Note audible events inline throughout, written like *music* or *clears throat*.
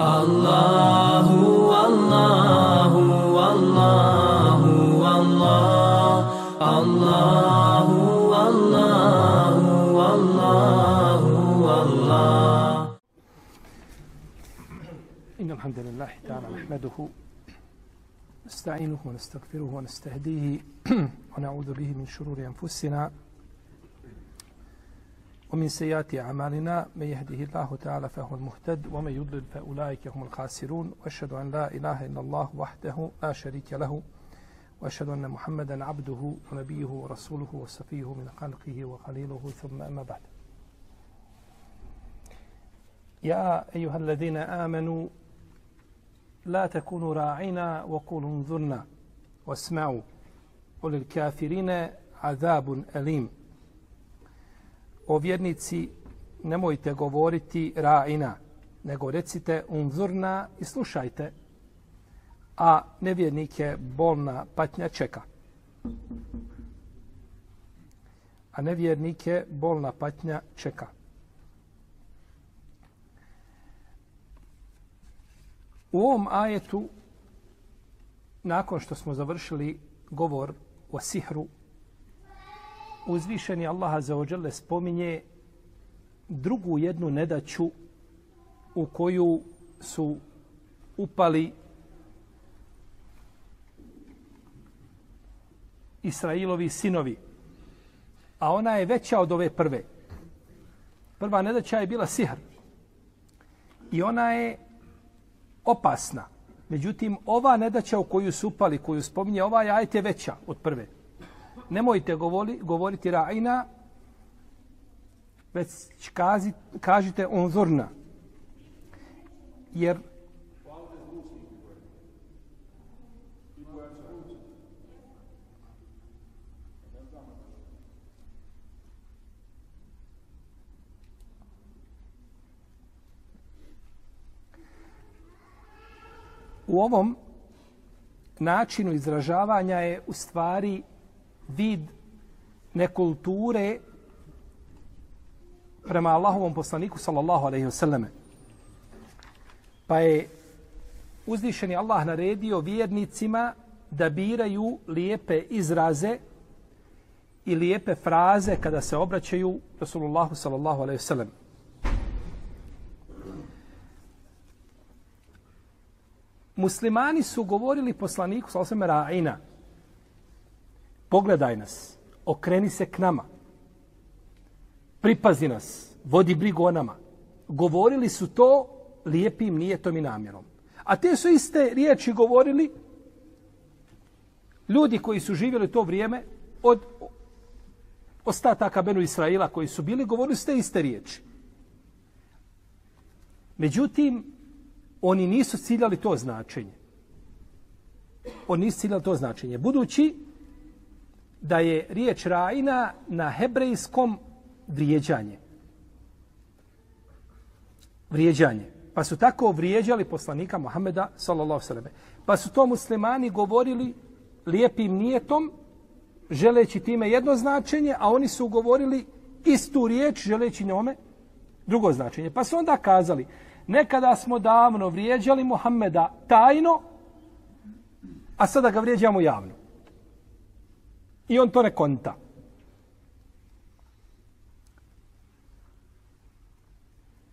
الله والله والله والله الله والله والله والله إن الحمد لله تعالى نحمده نستعينه ونستغفره ونستهديه *clears throat* ونعوذ به من شرور أنفسنا ومن سيئات أعمالنا من يهده الله تعالى فهو المهتد ومن يضلل فأولئك هم الخاسرون وأشهد أن لا إله إلا الله وحده لا شريك له وأشهد أن محمدا عبده ونبيه ورسوله وصفيه من خلقه وخليله ثم أما بعد. يا أيها الذين آمنوا لا تكونوا راعنا وقولوا انظرنا واسمعوا وللكافرين عذاب أليم. O vjernici nemojte govoriti ra'ina, nego recite unzurna i slušajte, a nevjernike bolna patnja čeka. A nevjernike bolna patnja čeka. U ovom ajetu, nakon što smo završili govor o sihru, uzvišeni Allah za ođele spominje drugu jednu nedaću u koju su upali Israilovi sinovi. A ona je veća od ove prve. Prva nedaća je bila sihr. I ona je opasna. Međutim, ova nedaća u koju su upali, koju spominje, ova je ajte veća od prve nemojte govori, govoriti ra'ina, već kazi, kažite onzorna. Jer U ovom načinu izražavanja je u stvari vid nekulture prema Allahovom poslaniku sallallahu alaihi wasallam. Pa je uzvišeni Allah naredio vjernicima da biraju lijepe izraze i lijepe fraze kada se obraćaju Rasulullahu sallallahu alaihi wasallam. Muslimani su govorili poslaniku sallallahu alaihi wasallam ra'ina, pogledaj nas, okreni se k nama, pripazi nas, vodi brigu o nama. Govorili su to lijepim nijetom i namjerom. A te su iste riječi govorili ljudi koji su živjeli to vrijeme od ostataka Benu Israila koji su bili, govorili su te iste riječi. Međutim, oni nisu ciljali to značenje. Oni nisu ciljali to značenje. Budući da je riječ rajna na hebrejskom vrijeđanje. Vrijeđanje. Pa su tako vrijeđali poslanika Muhameda sallallahu sallam. Pa su to muslimani govorili lijepim nijetom, želeći time jedno značenje, a oni su govorili istu riječ, želeći njome drugo značenje. Pa su onda kazali, nekada smo davno vrijeđali Muhameda tajno, a sada ga vrijeđamo javno. I on to ne konta.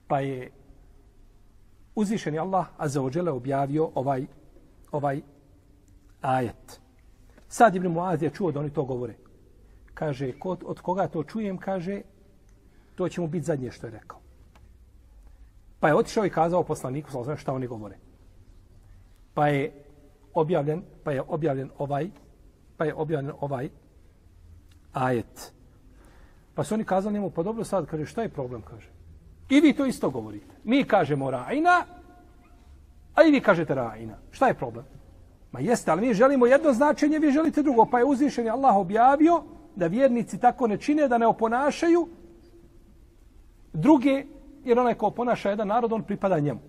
Pa je uzvišeni Allah Azza wa Jalla objavio ovaj, ovaj ajet. Sad Ibn Muaz je čuo da oni to govore. Kaže, kod, od koga to čujem, kaže, to će mu biti zadnje što je rekao. Pa je otišao i kazao poslaniku, sa šta oni govore. Pa je objavljen, pa je objavljen ovaj, pa je objavljen ovaj ajet. Pa su oni kazali njemu, pa dobro sad, kaže, šta je problem, kaže. I vi to isto govorite. Mi kažemo rajna, a i vi kažete rajna. Šta je problem? Ma jeste, ali mi želimo jedno značenje, vi želite drugo. Pa je uzvišen je Allah objavio da vjernici tako ne čine, da ne oponašaju druge, jer onaj ko oponaša jedan narod, on pripada njemu.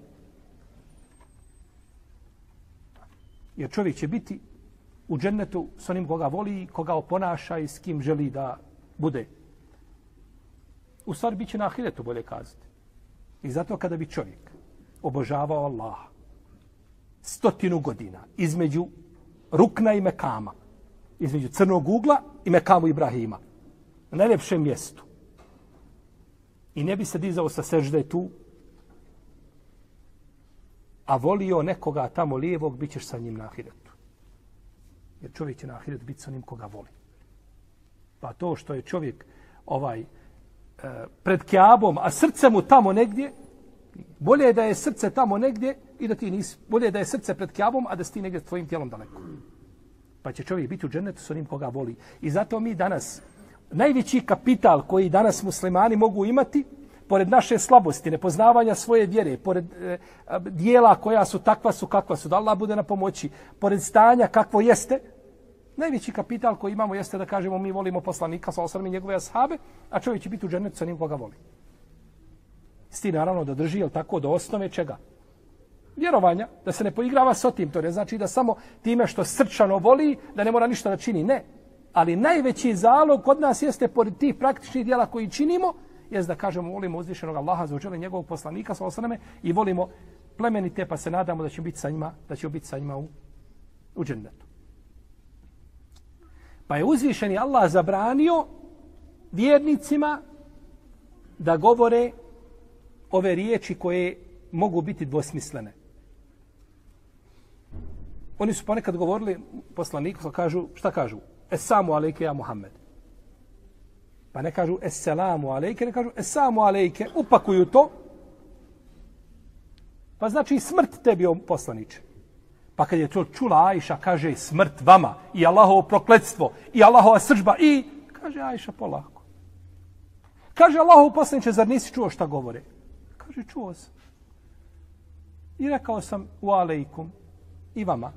Jer čovjek će biti u džennetu s onim koga voli, koga oponaša i s kim želi da bude. U stvari bit će na ahiretu, bolje kazati. I zato kada bi čovjek obožavao Allaha. Stotinu godina. Između Rukna i Mekama. Između Crnog ugla i Mekamu Ibrahima. Na najljepšem mjestu. I ne bi se dizao sa sežde tu, a volio nekoga tamo lijevog, bit ćeš sa njim na ahiretu. Jer čovjek će na ahiret biti sa onim koga voli. Pa to što je čovjek ovaj e, pred Kjabom, a srce mu tamo negdje, bolje je da je srce tamo negdje i da ti nisi, bolje je da je srce pred Kjabom, a da si ti negdje tvojim tijelom daleko. Pa će čovjek biti u džennetu sa onim koga voli. I zato mi danas, najveći kapital koji danas muslimani mogu imati, pored naše slabosti, nepoznavanja svoje vjere, pored e, dijela koja su takva su kakva su, da Allah bude na pomoći, pored stanja kakvo jeste, najveći kapital koji imamo jeste da kažemo mi volimo poslanika sa osrami njegove ashabe, a čovjek će biti u džennetu sa njim koga voli. Sti naravno da drži, jel tako, do osnove čega? Vjerovanja, da se ne poigrava s otim, to ne znači da samo time što srčano voli, da ne mora ništa da čini, ne. Ali najveći zalog kod nas jeste pored tih praktičnih dijela koji činimo, jest da kažemo volimo uzvišenog Allaha za učele njegovog poslanika sa osaname i volimo plemenite pa se nadamo da će biti sa njima, da će biti sa njima u, u džennetu. Pa je uzvišeni Allah zabranio vjernicima da govore ove riječi koje mogu biti dvosmislene. Oni su ponekad govorili poslaniku, pa kažu, šta kažu? Esamu alejke ja Muhammed. Pa ne kažu eselamu alejke, ne kažu esamu alejke, upakuju to. Pa znači smrt tebi o poslaniče. Pa kad je to čula Ajša, kaže smrt vama i Allahovo prokletstvo i Allahova sržba i kaže Ajša polako. Kaže Allahov poslaniče, zar nisi čuo šta govore? Kaže, čuo sam. I rekao sam u alejkum i vama.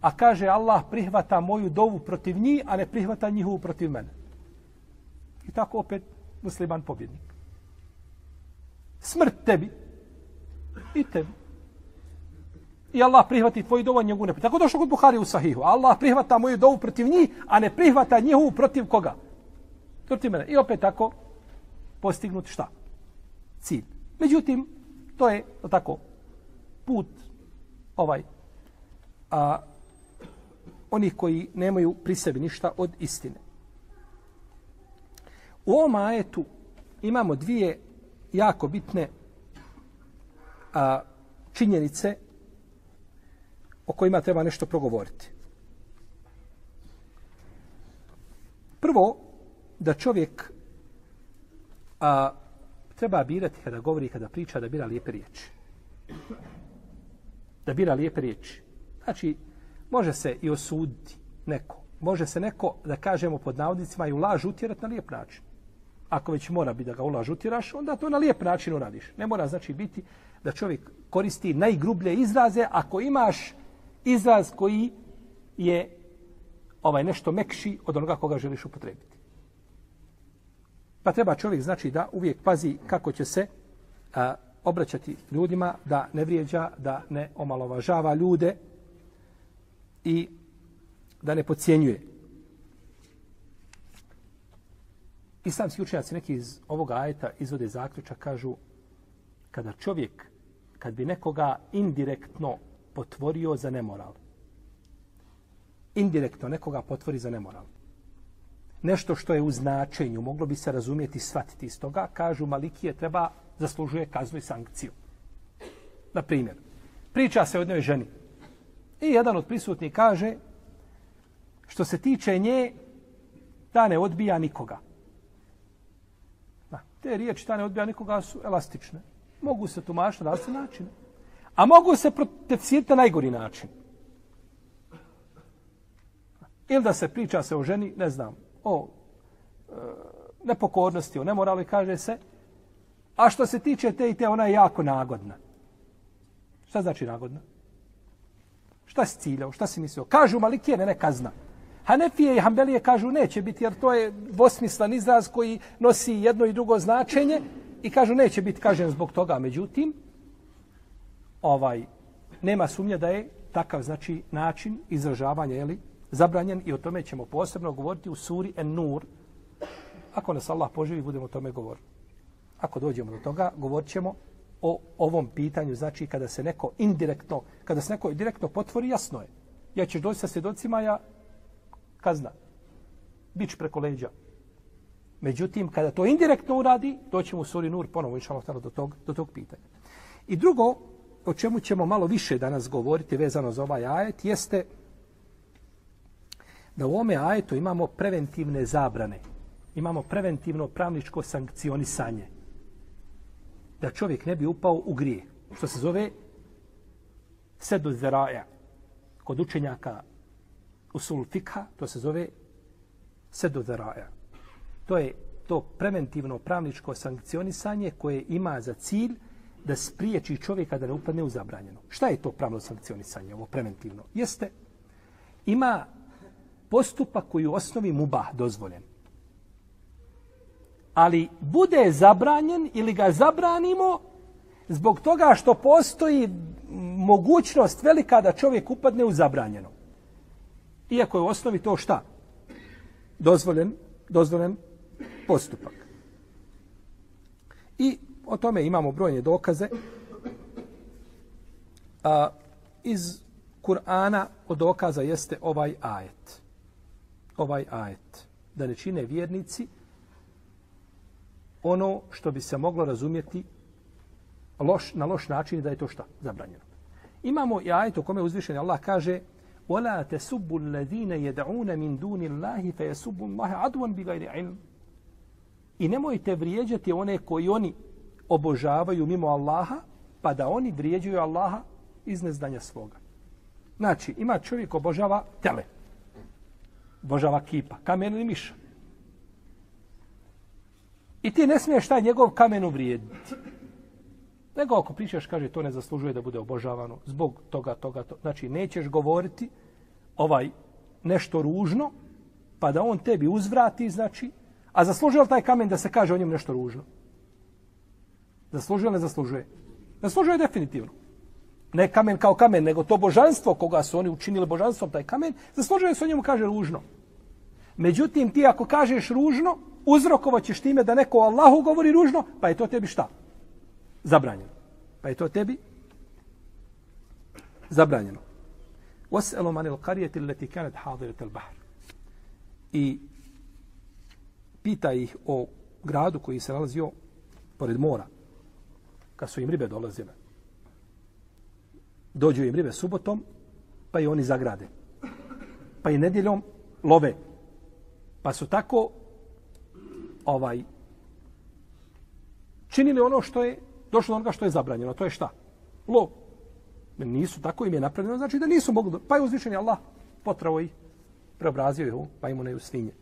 A kaže Allah prihvata moju dovu protiv njih, a ne prihvata njihovu protiv mene. I tako opet musliman pobjednik. Smrt tebi i tebi. I Allah prihvati tvoju dovu, a njegovu ne Tako došlo kod Buhari u Sahihu. Allah prihvata moju dovu protiv njih, a ne prihvata njihovu protiv koga? Protiv mene. I opet tako postignut šta? Cilj. Međutim, to je tako put ovaj a, onih koji nemaju pri sebi ništa od istine. U ovom ajetu imamo dvije jako bitne a, činjenice o kojima treba nešto progovoriti. Prvo, da čovjek a, treba birati kada govori i kada priča da bira lijepe riječi. Da bira lijepe riječi. Znači, može se i osuditi neko. Može se neko, da kažemo pod navodnicima, i u laž utjerati na lijep način. Ako već mora biti da ga ulaž utiraš, onda to na lijep način uradiš. Ne mora znači biti da čovjek koristi najgrublje izraze ako imaš izraz koji je ovaj nešto mekši od onoga koga želiš upotrebiti. Pa treba čovjek znači da uvijek pazi kako će se a, obraćati ljudima, da ne vrijeđa, da ne omalovažava ljude i da ne pocijenjuje. Islamski učenjaci neki iz ovog ajeta izvode zaključak, kažu kada čovjek, kad bi nekoga indirektno potvorio za nemoral, indirektno nekoga potvori za nemoral, nešto što je u značenju, moglo bi se razumijeti i shvatiti iz toga, kažu Malikije treba, zaslužuje kaznu i sankciju. Na primjer, priča se o jednoj ženi. I jedan od prisutnih kaže, što se tiče nje, ta ne odbija nikoga. Te riječi ta ne odbija nikoga su elastične. Mogu se tumašiti na različite načine. A mogu se protefsirati na najgori način. Ili da se priča se o ženi, ne znam, o e, nepokornosti, o nemorali, kaže se, a što se tiče te i te, ona je jako nagodna. Šta znači nagodna? Šta si ciljao? Šta si mislio? Kažu Malikije, ne, ne kazna. Hanefije i Hanbelije kažu neće biti, jer to je dvosmislan izraz koji nosi jedno i drugo značenje i kažu neće biti kažen zbog toga. Međutim, ovaj, nema sumnje da je takav znači način izražavanja, jeli, zabranjen i o tome ćemo posebno govoriti u suri En-Nur. Ako nas Allah poživi, budemo o tome govoriti. Ako dođemo do toga, govorit ćemo o ovom pitanju, znači kada se neko indirektno, kada se neko direktno potvori, jasno je. Ja ćeš doći sa svjedocima, ja kazna. Bić preko leđa. Međutim, kada to indirektno uradi, doćemo u suri Nur ponovo, inša Allah, do tog, do tog pitanja. I drugo, o čemu ćemo malo više danas govoriti vezano za ovaj ajet, jeste da u ome ajetu imamo preventivne zabrane. Imamo preventivno pravničko sankcionisanje. Da čovjek ne bi upao u grije. Što se zove sedu zeraja. Kod učenjaka usul fikha, to se zove sedu dharaja. To je to preventivno pravničko sankcionisanje koje ima za cilj da spriječi čovjeka da ne upadne u zabranjeno. Šta je to pravno sankcionisanje, ovo preventivno? Jeste, ima postupak koji u osnovi mubah dozvoljen. Ali bude zabranjen ili ga zabranimo zbog toga što postoji mogućnost velika da čovjek upadne u zabranjeno. Iako je u osnovi to šta? Dozvoljen, dozvoljen postupak. I o tome imamo brojne dokaze. A, iz Kur'ana od dokaza jeste ovaj ajet. Ovaj ajet. Da ne čine vjernici ono što bi se moglo razumjeti loš, na loš način da je to šta? Zabranjeno. Imamo i ajet u kome uzvišeni Allah kaže وَلَا تَسُبُّ الَّذِينَ يَدْعُونَ مِنْ دُونِ اللَّهِ فَيَسُبُّ اللَّهِ عَدْوًا بِغَيْرِ عِلْمِ I nemojte vrijeđati one koji oni obožavaju mimo Allaha, pa da oni vrijeđuju Allaha iz nezdanja svoga. Znači, ima čovjek obožava tele. Obožava kipa, kamen ili miša. I ti ne smiješ taj njegov kamen uvrijediti. Nego ako pričaš, kaže, to ne zaslužuje da bude obožavano zbog toga, toga, to. Znači, nećeš govoriti ovaj nešto ružno, pa da on tebi uzvrati, znači, a zaslužuje li taj kamen da se kaže o njemu nešto ružno? Zaslužuje ili ne zaslužuje? Zaslužuje definitivno. Ne kamen kao kamen, nego to božanstvo koga su oni učinili božanstvom, taj kamen, zaslužuje se o njemu kaže ružno. Međutim, ti ako kažeš ružno, uzrokovat ćeš time da neko Allahu govori ružno, pa je to tebi šta? Zabranjeno. Pa je to tebi zabranjeno. وَسْأَلُوا مَنِ الْقَرِيَةِ الَّتِ كَانَتْ حَاضِرَةَ الْبَحْرِ I pita ih o gradu koji se nalazio pored mora kad su im ribe dolazile. Dođu im ribe subotom, pa i oni zagrade. Pa i nedjeljom love. Pa su tako ovaj činili ono što je došlo do onoga što je zabranjeno. To je šta? Lov. Nisu tako im je napravljeno, znači da nisu mogli. Pa je uzvišen Allah potravo ih, preobrazio ih, pa im u svinje.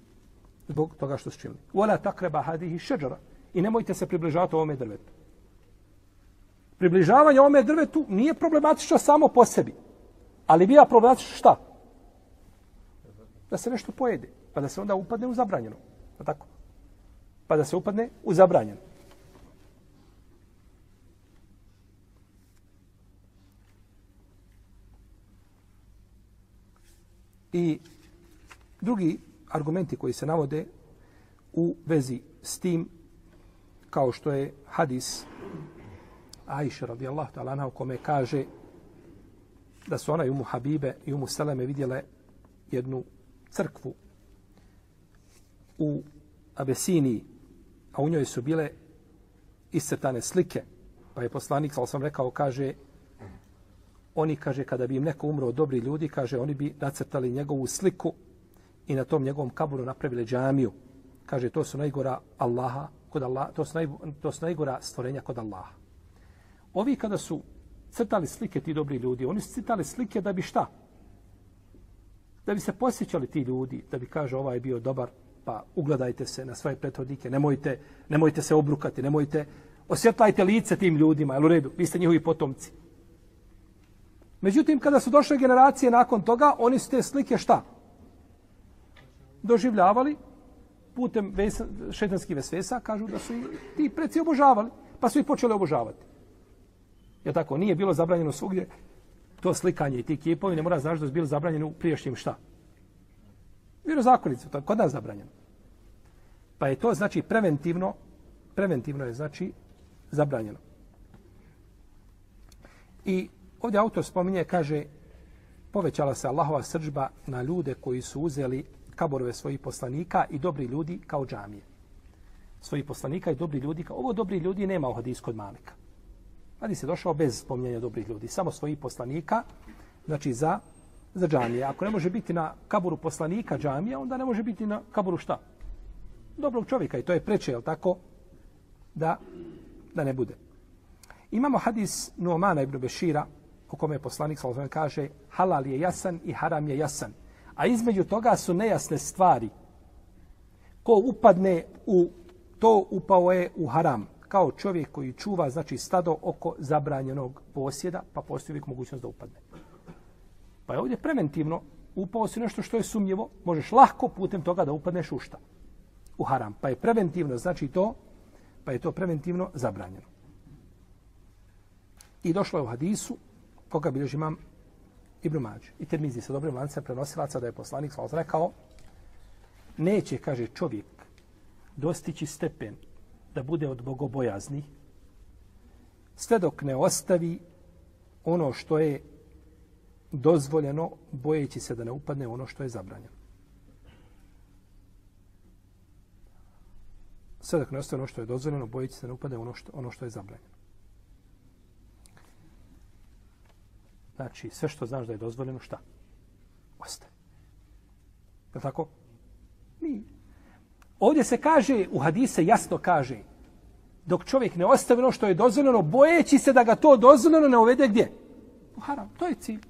Zbog toga što su činili. Wala takreba hadihi šeđara. I nemojte se približavati ovome drvetu približavanje ome drvetu nije problematično samo po sebi. Ali bija problematično šta? Da se nešto pojede. Pa da se onda upadne u zabranjeno. Pa tako? Pa da se upadne u zabranjeno. I drugi argumenti koji se navode u vezi s tim, kao što je hadis Aisha radijallahu ta'ala anha u kome kaže da su ona i umu Habibe i umu Seleme vidjele jednu crkvu u Abesiniji, a u njoj su bile iscrtane slike. Pa je poslanik, sal sam rekao, kaže, oni, kaže, kada bi im neko umro od dobri ljudi, kaže, oni bi nacrtali njegovu sliku i na tom njegovom kaburu napravili džamiju. Kaže, to su najgora Allaha, kod Allah, to, su naj, to su najgora stvorenja kod Allaha. Ovi kada su crtali slike ti dobri ljudi, oni su crtali slike da bi šta? Da bi se posjećali ti ljudi, da bi kaže ovaj je bio dobar, pa ugledajte se na svoje prethodnike, nemojte, nemojte se obrukati, nemojte, osjetlajte lice tim ljudima, jel u redu, vi ste njihovi potomci. Međutim, kada su došle generacije nakon toga, oni su te slike šta? Doživljavali putem šetanskih vesvesa, kažu da su i ti preci obožavali, pa su ih počeli obožavati. Je tako? Nije bilo zabranjeno svugdje to slikanje i ti kipovi, ne mora znaš da su bili zabranjeni u priješnjim šta? Viro zakonicu, to je kod nas zabranjeno. Pa je to znači preventivno, preventivno je znači zabranjeno. I ovdje autor spominje, kaže, povećala se Allahova sržba na ljude koji su uzeli kaborove svojih poslanika i dobri ljudi kao džamije. Svojih poslanika i dobri ljudi. Kao, ovo dobri ljudi nema u hadis kod Malika. Hadis je došao bez spominjanja dobrih ljudi. Samo svojih poslanika, znači za, za džamije. Ako ne može biti na kaboru poslanika džamija, onda ne može biti na kaboru šta? Dobrog čovjeka. I to je preče, jel tako? Da, da ne bude. Imamo hadis Nuomana ibn Bešira, u kome je poslanik sallallahu kaže halal je jasan i haram je jasan. A između toga su nejasne stvari. Ko upadne u to upao je u haram kao čovjek koji čuva znači stado oko zabranjenog posjeda, pa postoji uvijek mogućnost da upadne. Pa je ovdje preventivno upao si nešto što je sumnjivo, možeš lahko putem toga da upadneš u šta? U haram. Pa je preventivno, znači to, pa je to preventivno zabranjeno. I došlo je u hadisu, koga bilježi imam Ibn Mađi. I termizi sa dobrim lancem prenosilaca da je poslanik svala rekao, neće, kaže čovjek, dostići stepen da bude od bogobojazni, sve dok ne ostavi ono što je dozvoljeno, bojeći se da ne upadne ono što je zabranjeno. Sve dok ne ostavi ono što je dozvoljeno, bojeći se da ne upadne ono što, ono što je zabranjeno. Znači, sve što znaš da je dozvoljeno, šta? Ostavi. Je tako? Nije. Ovdje se kaže, u hadise jasno kaže, dok čovjek ne ostavi ono što je dozvoljeno, bojeći se da ga to dozvoljeno ne uvede gdje? U haram. To je cilj.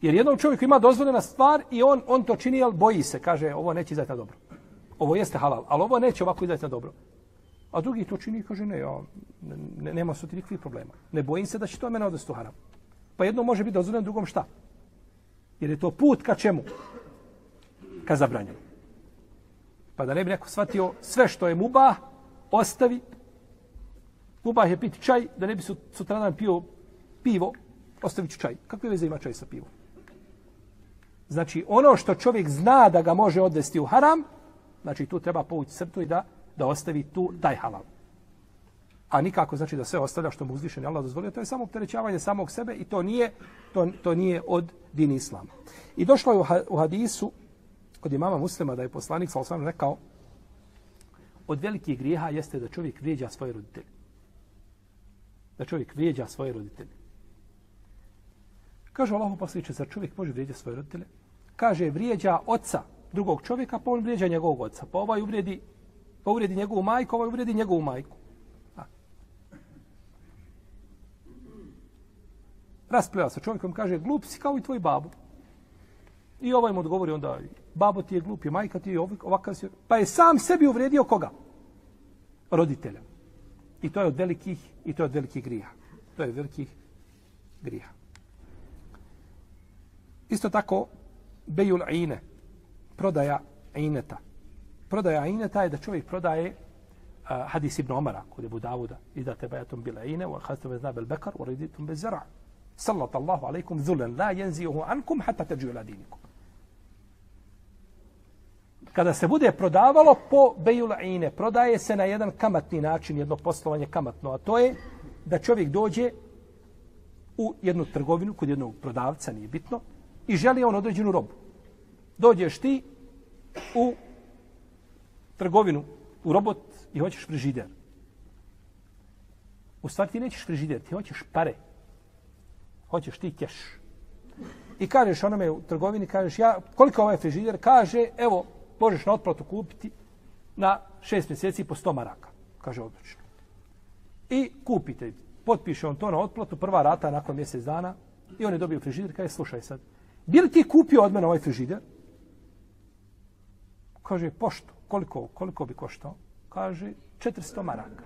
Jer jednom čovjeku ima dozvoljena stvar i on on to čini, ali boji se. Kaže, ovo neće izaći na dobro. Ovo jeste halal, ali ovo neće ovako izaći na dobro. A drugi to čini i kaže, ne, ja, ne, nema su ti nikakvih problema. Ne bojim se da će to mene odvesti u haram. Pa jedno može biti dozvoljeno, drugom šta? Jer je to put ka čemu? Ka zabranjeno. Pa da ne bi neko shvatio sve što je mubah, ostavi. Mubah je piti čaj, da ne bi sutradan pio pivo, ostavit ću čaj. Kakve veze ima čaj sa pivom? Znači, ono što čovjek zna da ga može odvesti u haram, znači tu treba povući crtu i da, da ostavi tu taj halal. A nikako znači da sve ostavlja što mu uzvišen Allah dozvolio, to je samo opterećavanje samog sebe i to nije, to, to nije od din islama. I došlo je u hadisu kod imama muslima da je poslanik sa osvam rekao od velikih grijeha jeste da čovjek vrijeđa svoje roditelje. Da čovjek vrijeđa svoje roditelje. Kaže Allah posljedniče, zar čovjek može vrijeđa svoje roditelje? Kaže, vrijeđa oca drugog čovjeka, pa on vrijeđa njegovog oca. Pa ovaj uvredi, pa uvredi njegovu majku, ovaj uvredi njegovu majku. Raspleva se čovjekom, kaže, glup si kao i tvoj babo. I ovaj mu odgovori onda, babo ti je glup, je majka ti je ovakav si. Pa je sam sebi uvredio koga? Roditelja. I to je od velikih, i to je od velikih grija. To je od velikih grija. Isto tako, bejul ine, prodaja ineta. Prodaja ineta je da čovjek prodaje uh, hadis ibn Omara, kod je Budavuda, i da te bajatum bila ine, u hadis ibn Znabel Bekar, u reditum bez zara. Sallat Allahu alaikum zulen, la jenzijuhu ankum, hata teđu ila dinikum kada se bude prodavalo po bejul'ine, prodaje se na jedan kamatni način, jedno poslovanje kamatno, a to je da čovjek dođe u jednu trgovinu kod jednog prodavca, nije bitno, i želi on određenu robu. Dođeš ti u trgovinu, u robot i hoćeš frižider. U stvari ti nećeš frižider, ti hoćeš pare. Hoćeš ti keš. I kažeš onome u trgovini, kažeš, ja, koliko ovaj frižider? Kaže, evo, možeš na otplatu kupiti na šest mjeseci po sto maraka. Kaže odlično. I kupite. Potpiše on to na otplatu, prva rata nakon mjesec dana i on je dobio frižider. Kaže, slušaj sad, bi li ti kupio od mene ovaj frižider? Kaže, pošto. Koliko, koliko bi koštao? Kaže, 400 maraka.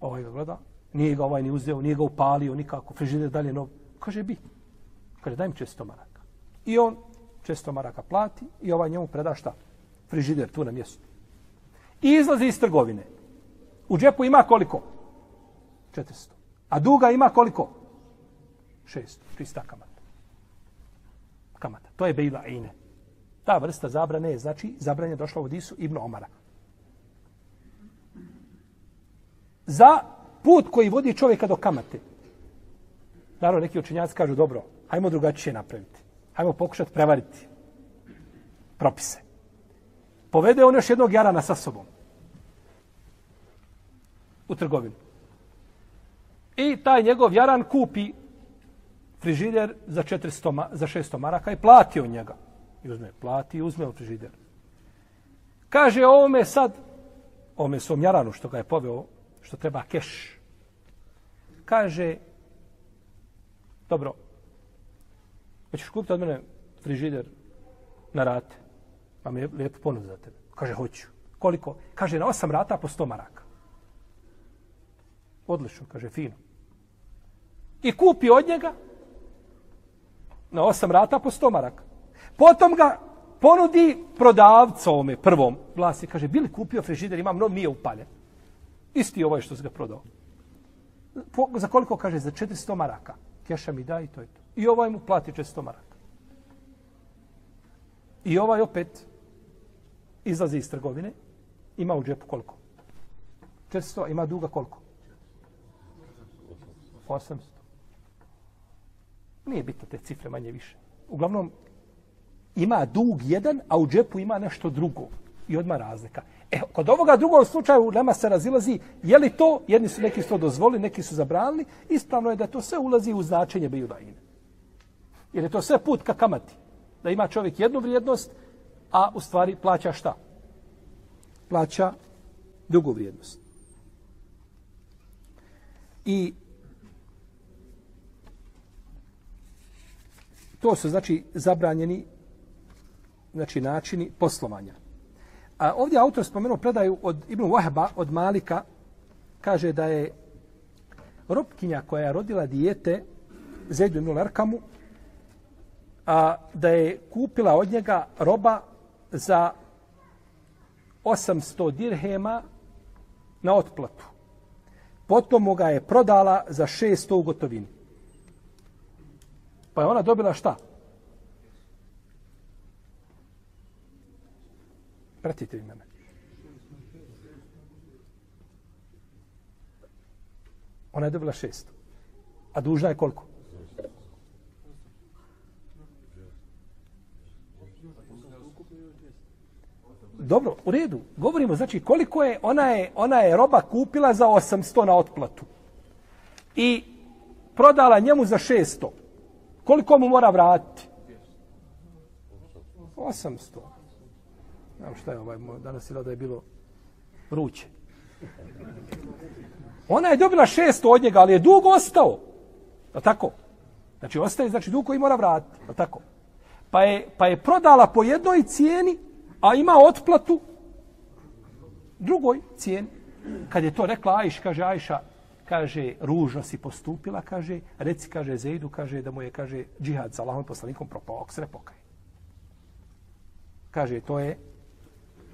Ovaj ga gleda. Nije ga ovaj ni uzeo, nije ga upalio nikako. Frižider dalje nov. Kaže, bi. Kaže, daj mi 400 maraka. I on često maraka plati i ovaj njemu preda šta? Frižider tu na mjestu. I izlazi iz trgovine. U džepu ima koliko? 400. A duga ima koliko? 600. Čista kamata. Kamata. To je bejla ine. Ta vrsta zabrane je, znači, zabranje došla u Disu Ibn Omara. Za put koji vodi čovjeka do kamate. Naravno, neki učenjaci kažu, dobro, hajmo drugačije napraviti. Hajmo pokušati prevariti propise. Povede on još jednog jarana sa sobom u trgovinu. I taj njegov jaran kupi frižider za 400 ma, za 600 maraka i plati on njega. I uzme, plati i uzme frižider. Kaže ovome sad, ovome svom jaranu što ga je poveo, što treba keš. Kaže, dobro, hoćeš kupiti od mene frižider na rate? Pa mi je lijepo ponud za tebe. Kaže, hoću. Koliko? Kaže, na osam rata po 100 maraka. Odlično, kaže, fino. I kupi od njega na osam rata po 100 maraka. Potom ga ponudi prodavcu ovome prvom vlasnik. Kaže, bili kupio frižider, imam no, nije upaljen. Isti ovaj što se ga prodao. Po, za koliko kaže? Za 400 maraka. Keša mi da i to je to. I ovaj mu plati 400 maraka. I ovaj opet izlazi iz trgovine. Ima u džepu koliko? 400, ima duga koliko? 800. Nije bitno te cifre manje više. Uglavnom, ima dug jedan, a u džepu ima nešto drugo. I odma razlika. E, kod ovoga drugog slučaja u nema se razilazi, je li to, jedni su neki su to dozvolili, neki su zabranili, ispravno je da to sve ulazi u značenje bejudajine. Jer je to sve put ka kamati. Da ima čovjek jednu vrijednost, a u stvari plaća šta? Plaća drugu vrijednost. I to su znači zabranjeni znači načini poslovanja. A ovdje autor spomenuo predaju od Ibn Wahba, od Malika, kaže da je robkinja koja je rodila dijete Zaidu ibn Larkamu, a da je kupila od njega roba za 800 dirhema na otplatu. Potom ga je prodala za 600 u gotovini. Pa je ona dobila šta? Pratite vi mene. Ona je dobila šest. A dužna je koliko? Dobro, u redu. Govorimo, znači, koliko je, ona je, ona je roba kupila za 800 na otplatu. I prodala njemu za 600. Koliko mu mora vratiti? 800. Znam šta je ovaj, danas je da je bilo vruće. Ona je dobila šest od njega, ali je dug ostao. Da tako? Znači, ostaje, znači, dug koji mora vratiti. Da tako? Pa je, pa je prodala po jednoj cijeni, a ima otplatu drugoj cijeni. Kad je to rekla Ajš, kaže Ajša, kaže, ružno si postupila, kaže, reci, kaže, Zejdu, kaže, da mu je, kaže, džihad sa Allahom poslanikom propao, ok se pokaj. Kaže, to je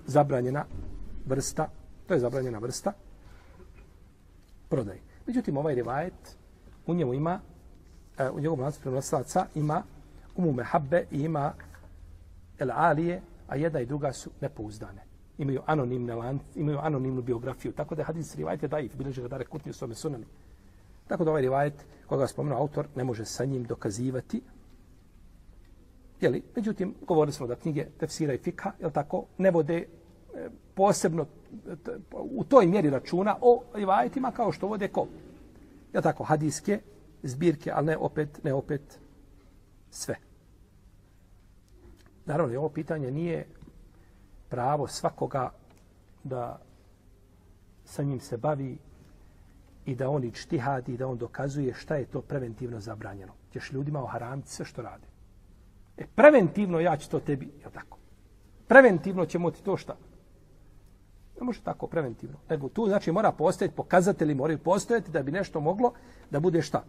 zabranjena vrsta, to je zabranjena vrsta prodaje. Međutim, ovaj rivajet, u njemu ima, e, u njegovom lancu prenosilaca ima umu mehabbe i ima el alije, a jedna i druga su nepouzdane imaju anonimne lanci, imaju anonimnu biografiju. Tako da je hadis rivajet je daif, bilježi ga dare kutni u svome sunanu. Tako da ovaj rivajet, koga spomenuo autor, ne može sa njim dokazivati. Jeli? Međutim, govorili smo da knjige tefsira i fika, jel tako, ne vode e, posebno u toj mjeri računa o rivajetima kao što vode ko. Jel tako, hadiske, zbirke, ali ne opet, ne opet sve. Naravno, ovo pitanje nije pravo svakoga da sa njim se bavi i da on ičtihadi, da on dokazuje šta je to preventivno zabranjeno. Ćeš ljudima oharamiti sve što rade. E, preventivno ja ću to tebi, je tako? Preventivno ćemo ti to šta? Ne može tako preventivno. Nego tu znači mora postojati, pokazatelji moraju postojati da bi nešto moglo da bude šta?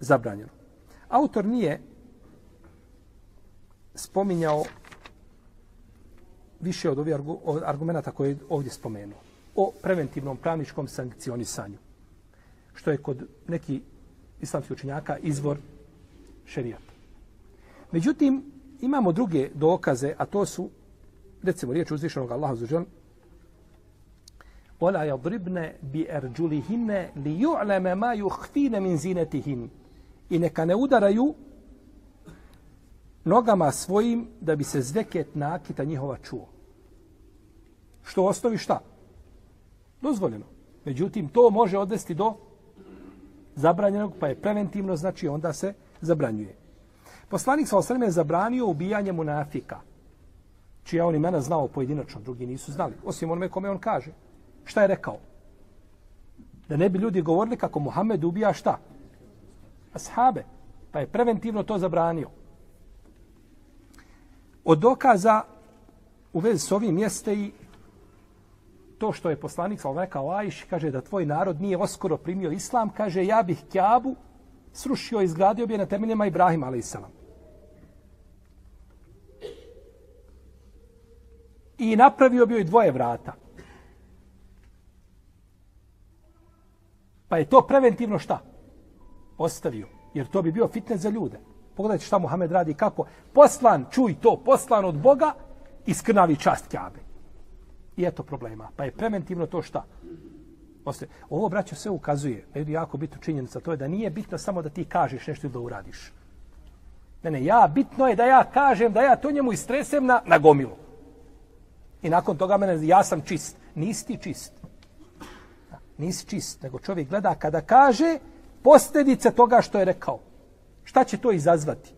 Zabranjeno. Autor nije spominjao više od ovih argumenta koje je ovdje spomenuo o preventivnom pravničkom sankcionisanju što je kod neki islamskih učenjaka izvor šerijata. Međutim, imamo druge dokaze, a to su, recimo, riječ uzvišenog Allaha za žel, وَلَا يَضْرِبْنَ بِأَرْجُلِهِنَّ لِيُعْلَمَ مَا يُخْفِينَ مِنْ زِينَتِهِنَ I neka ne udaraju nogama svojim da bi se zveket nakita njihova čuo. Što osnovi šta? Dozvoljeno. Međutim, to može odvesti do zabranjenog, pa je preventivno, znači onda se zabranjuje. Poslanik sa osrme je zabranio ubijanje munafika, čija on imena znao pojedinačno, drugi nisu znali, osim onome kome on kaže. Šta je rekao? Da ne bi ljudi govorili kako Muhammed ubija šta? Ashabe. Pa je preventivno to zabranio. Od dokaza u vezi s ovim jeste i to što je poslanik sa rekao Ajši, kaže da tvoj narod nije oskoro primio islam, kaže ja bih Kjabu srušio i izgradio bi je na temeljima Ibrahima, ali I napravio bi joj dvoje vrata. Pa je to preventivno šta? Ostavio. Jer to bi bio fitne za ljude. Pogledajte šta Muhammed radi kako. Poslan, čuj to, poslan od Boga i skrnavi čast Kjabe. I eto problema. Pa je preventivno to šta? Ostaje. Ovo, braćo, sve ukazuje. Pa je jako bitno činjenica. To je da nije bitno samo da ti kažeš nešto ili da uradiš. Ne, ne, ja, bitno je da ja kažem, da ja to njemu istresem na, na gomilu. I nakon toga mene, ja sam čist. Nisi ti čist. Nisi čist. Nego čovjek gleda kada kaže posljedice toga što je rekao. Šta će to izazvati?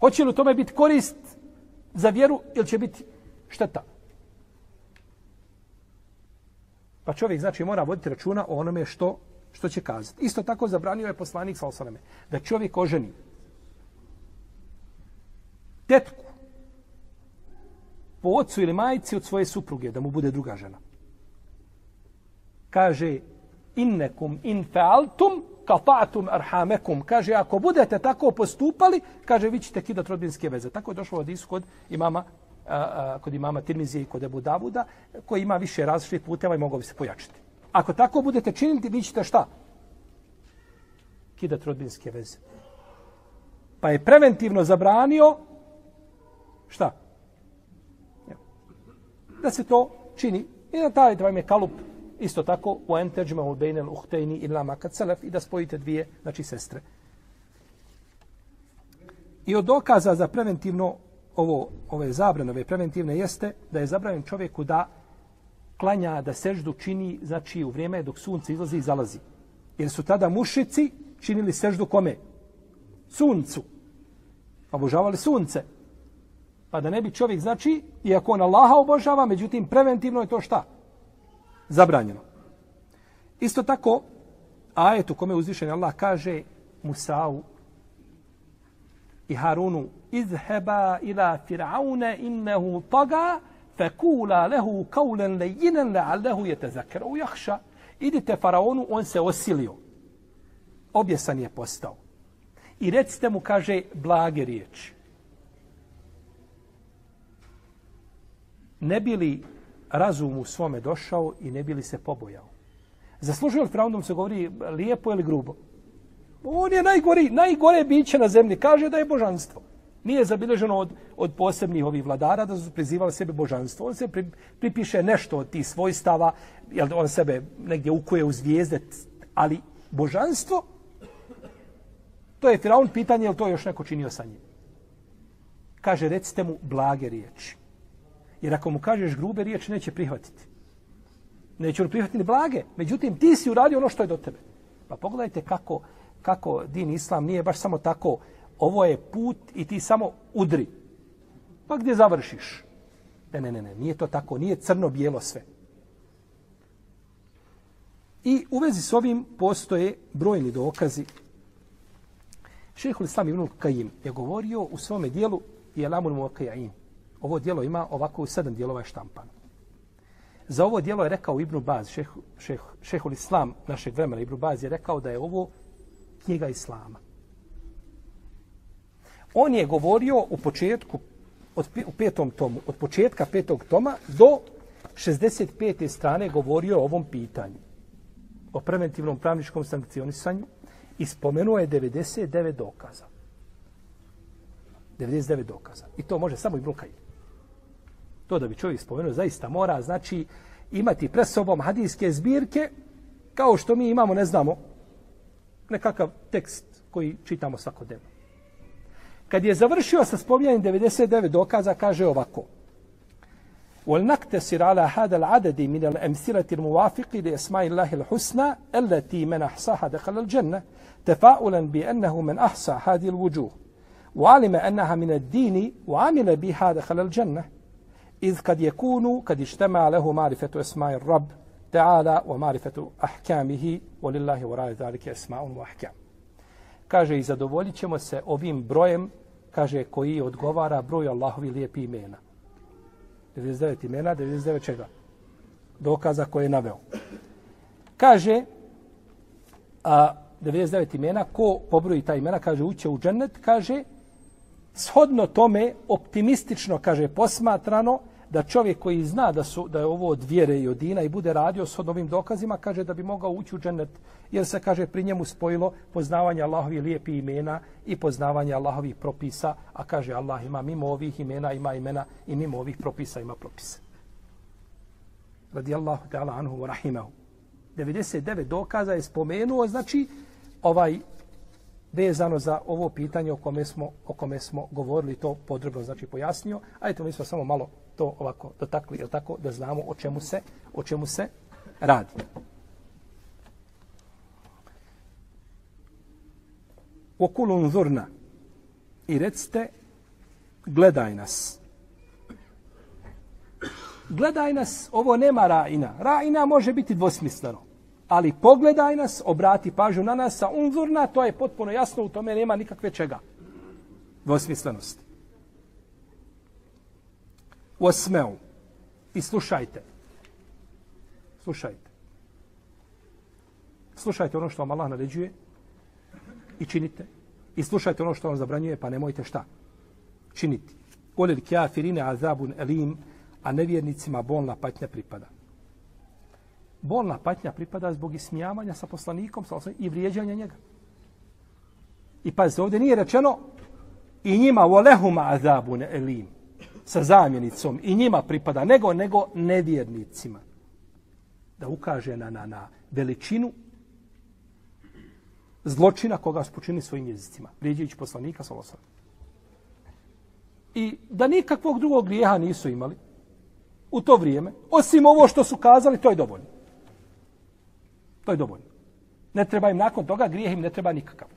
Hoće li u tome biti korist za vjeru ili će biti šteta? Pa čovjek znači mora voditi računa o onome što što će kazati. Isto tako zabranio je poslanik sa osaname da čovjek oženi tetku po ocu ili majici od svoje supruge da mu bude druga žena. Kaže innekum in fa'altum kafatum arhamekum. Kaže, ako budete tako postupali, kaže, vi ćete kidat rodbinske veze. Tako je došlo od iskod imama, a, a, kod imama Tirmizije i kod Ebu Davuda, koji ima više različitih puteva i mogu bi se pojačiti. Ako tako budete činiti, vi ćete šta? Kidat rodbinske veze. Pa je preventivno zabranio šta? Da se to čini. I da taj vam je kalup isto tako u enteđima u bejnel uhtejni ila makat selef i da spojite dvije, znači sestre. I od dokaza za preventivno ovo, ove zabrane, ove preventivne jeste da je zabranjen čovjeku da klanja, da seždu čini, znači u vrijeme dok sunce izlazi i zalazi. Jer su tada mušici činili seždu kome? Suncu. Obožavali sunce. Pa da ne bi čovjek, znači, iako on Allaha obožava, međutim, preventivno je to šta? zabranjeno. Isto tako, ajet u kome uzvišen Allah kaže Musa'u i Harunu izheba ila Fir'auna innehu taga fekula lehu kaulen lejinen le'allehu je te zakeru jahša. Idite faraonu, on se osilio. Objesan je postao. I recite mu, kaže, blage riječi. Ne bili razum u svome došao i ne bili se pobojao. Zaslužuje li Firaun se govori lijepo ili grubo? On je najgori, najgore biće na zemlji. Kaže da je božanstvo. Nije zabilježeno od, od posebnih ovih vladara da su prizivali sebe božanstvo. On se pri, pripiše nešto od tih svojstava, jel on sebe negdje ukuje u zvijezde, ali božanstvo, to je Firaun pitanje, je to još neko činio sa njim? Kaže, recite mu blage riječi. Jer ako mu kažeš grube riječi, neće prihvatiti. Neće on prihvatiti ni blage. Međutim, ti si uradio ono što je do tebe. Pa pogledajte kako, kako din islam nije baš samo tako. Ovo je put i ti samo udri. Pa gdje završiš? Ne, ne, ne, ne. Nije to tako. Nije crno-bijelo sve. I u vezi s ovim postoje brojni dokazi. Šehhul Islam Ibn Kajim je govorio u svome dijelu Jelamun Muakajain ovo dijelo ima ovako u sedam dijelova je štampan. Za ovo dijelo je rekao Ibn Baz, šeh, šeh, šehul Islam našeg vremena, Ibn Baz je rekao da je ovo knjiga Islama. On je govorio u početku, od, u petom tomu, od početka petog toma do 65. strane govorio o ovom pitanju. O preventivnom pravničkom sankcionisanju i spomenuo je 99 dokaza. 99 dokaza. I to može samo i Brukajim to da bi čovjek spomenuo zaista mora, znači imati pred sobom hadijske zbirke kao što mi imamo, ne znamo, nekakav tekst koji čitamo svakodnevno. Kad je završio sa spominjanjem 99 dokaza, kaže ovako. ولنقتصر على هذا العدد من الأمثلة الموافق لأسماء الله الحسنى التي من أحصاها دخل الجنة تفاؤلا بأنه من أحصى هذه الوجوه وعلم أنها من الدين وعمل بها دخل الجنة إذ قد يكون قد اجتمع له معرفة أسماء الرب تعالى ومعرفة أحكامه Walillahi wa rali dalike esma'un wa ahkam. Kaže, i zadovoljit ćemo se ovim brojem, kaže, koji odgovara broju Allahovi lijepi imena. 99 imena, 99 čega? Dokaza koje je naveo. Kaže, a, 99 imena, ko pobroji ta imena, kaže, uće u džennet, kaže, shodno tome, optimistično, kaže, posmatrano, da čovjek koji zna da su da je ovo od vjere i od dina i bude radio s ovim dokazima, kaže da bi mogao ući u džennet, jer se, kaže, pri njemu spojilo poznavanje Allahovi lijepi imena i poznavanje Allahovih propisa, a kaže Allah ima mimo ovih imena, ima imena i mimo ovih propisa ima propise. Radi Allahu ta'ala anhu wa rahimahu. 99 dokaza je spomenuo, znači, ovaj vezano za ovo pitanje o kome smo, o kome smo govorili, to podrobno znači pojasnio. A eto, mi smo samo malo to ovako dotakli, je tako, da znamo o čemu se, o čemu se radi. Okulun zurna i recite, gledaj nas. Gledaj nas, ovo nema rajina. Rajina može biti dvosmisleno. Ali pogledaj nas, obrati pažnju na nas, a unzurna, to je potpuno jasno, u tome nema nikakve čega. Dvosmislenosti Wasmeu. I slušajte. Slušajte. Slušajte ono što vam Allah naređuje i činite. I slušajte ono što vam zabranjuje, pa nemojte šta? Činiti. Volil kjafirine azabun elim, a nevjernicima bolna patnja pripada. Bolna patnja pripada zbog ismijavanja sa poslanikom sa i vrijeđanja njega. I pazite, ovdje nije rečeno i njima volehuma azabun elim sa zamjenicom i njima pripada, nego nego nevjernicima. Da ukaže na, na, na veličinu zločina koga su svojim jezicima. Vrijeđajući poslanika sa osam. I da nikakvog drugog grijeha nisu imali u to vrijeme, osim ovo što su kazali, to je dovoljno. To je dovoljno. Ne treba im nakon toga, grijeh im ne treba nikakav.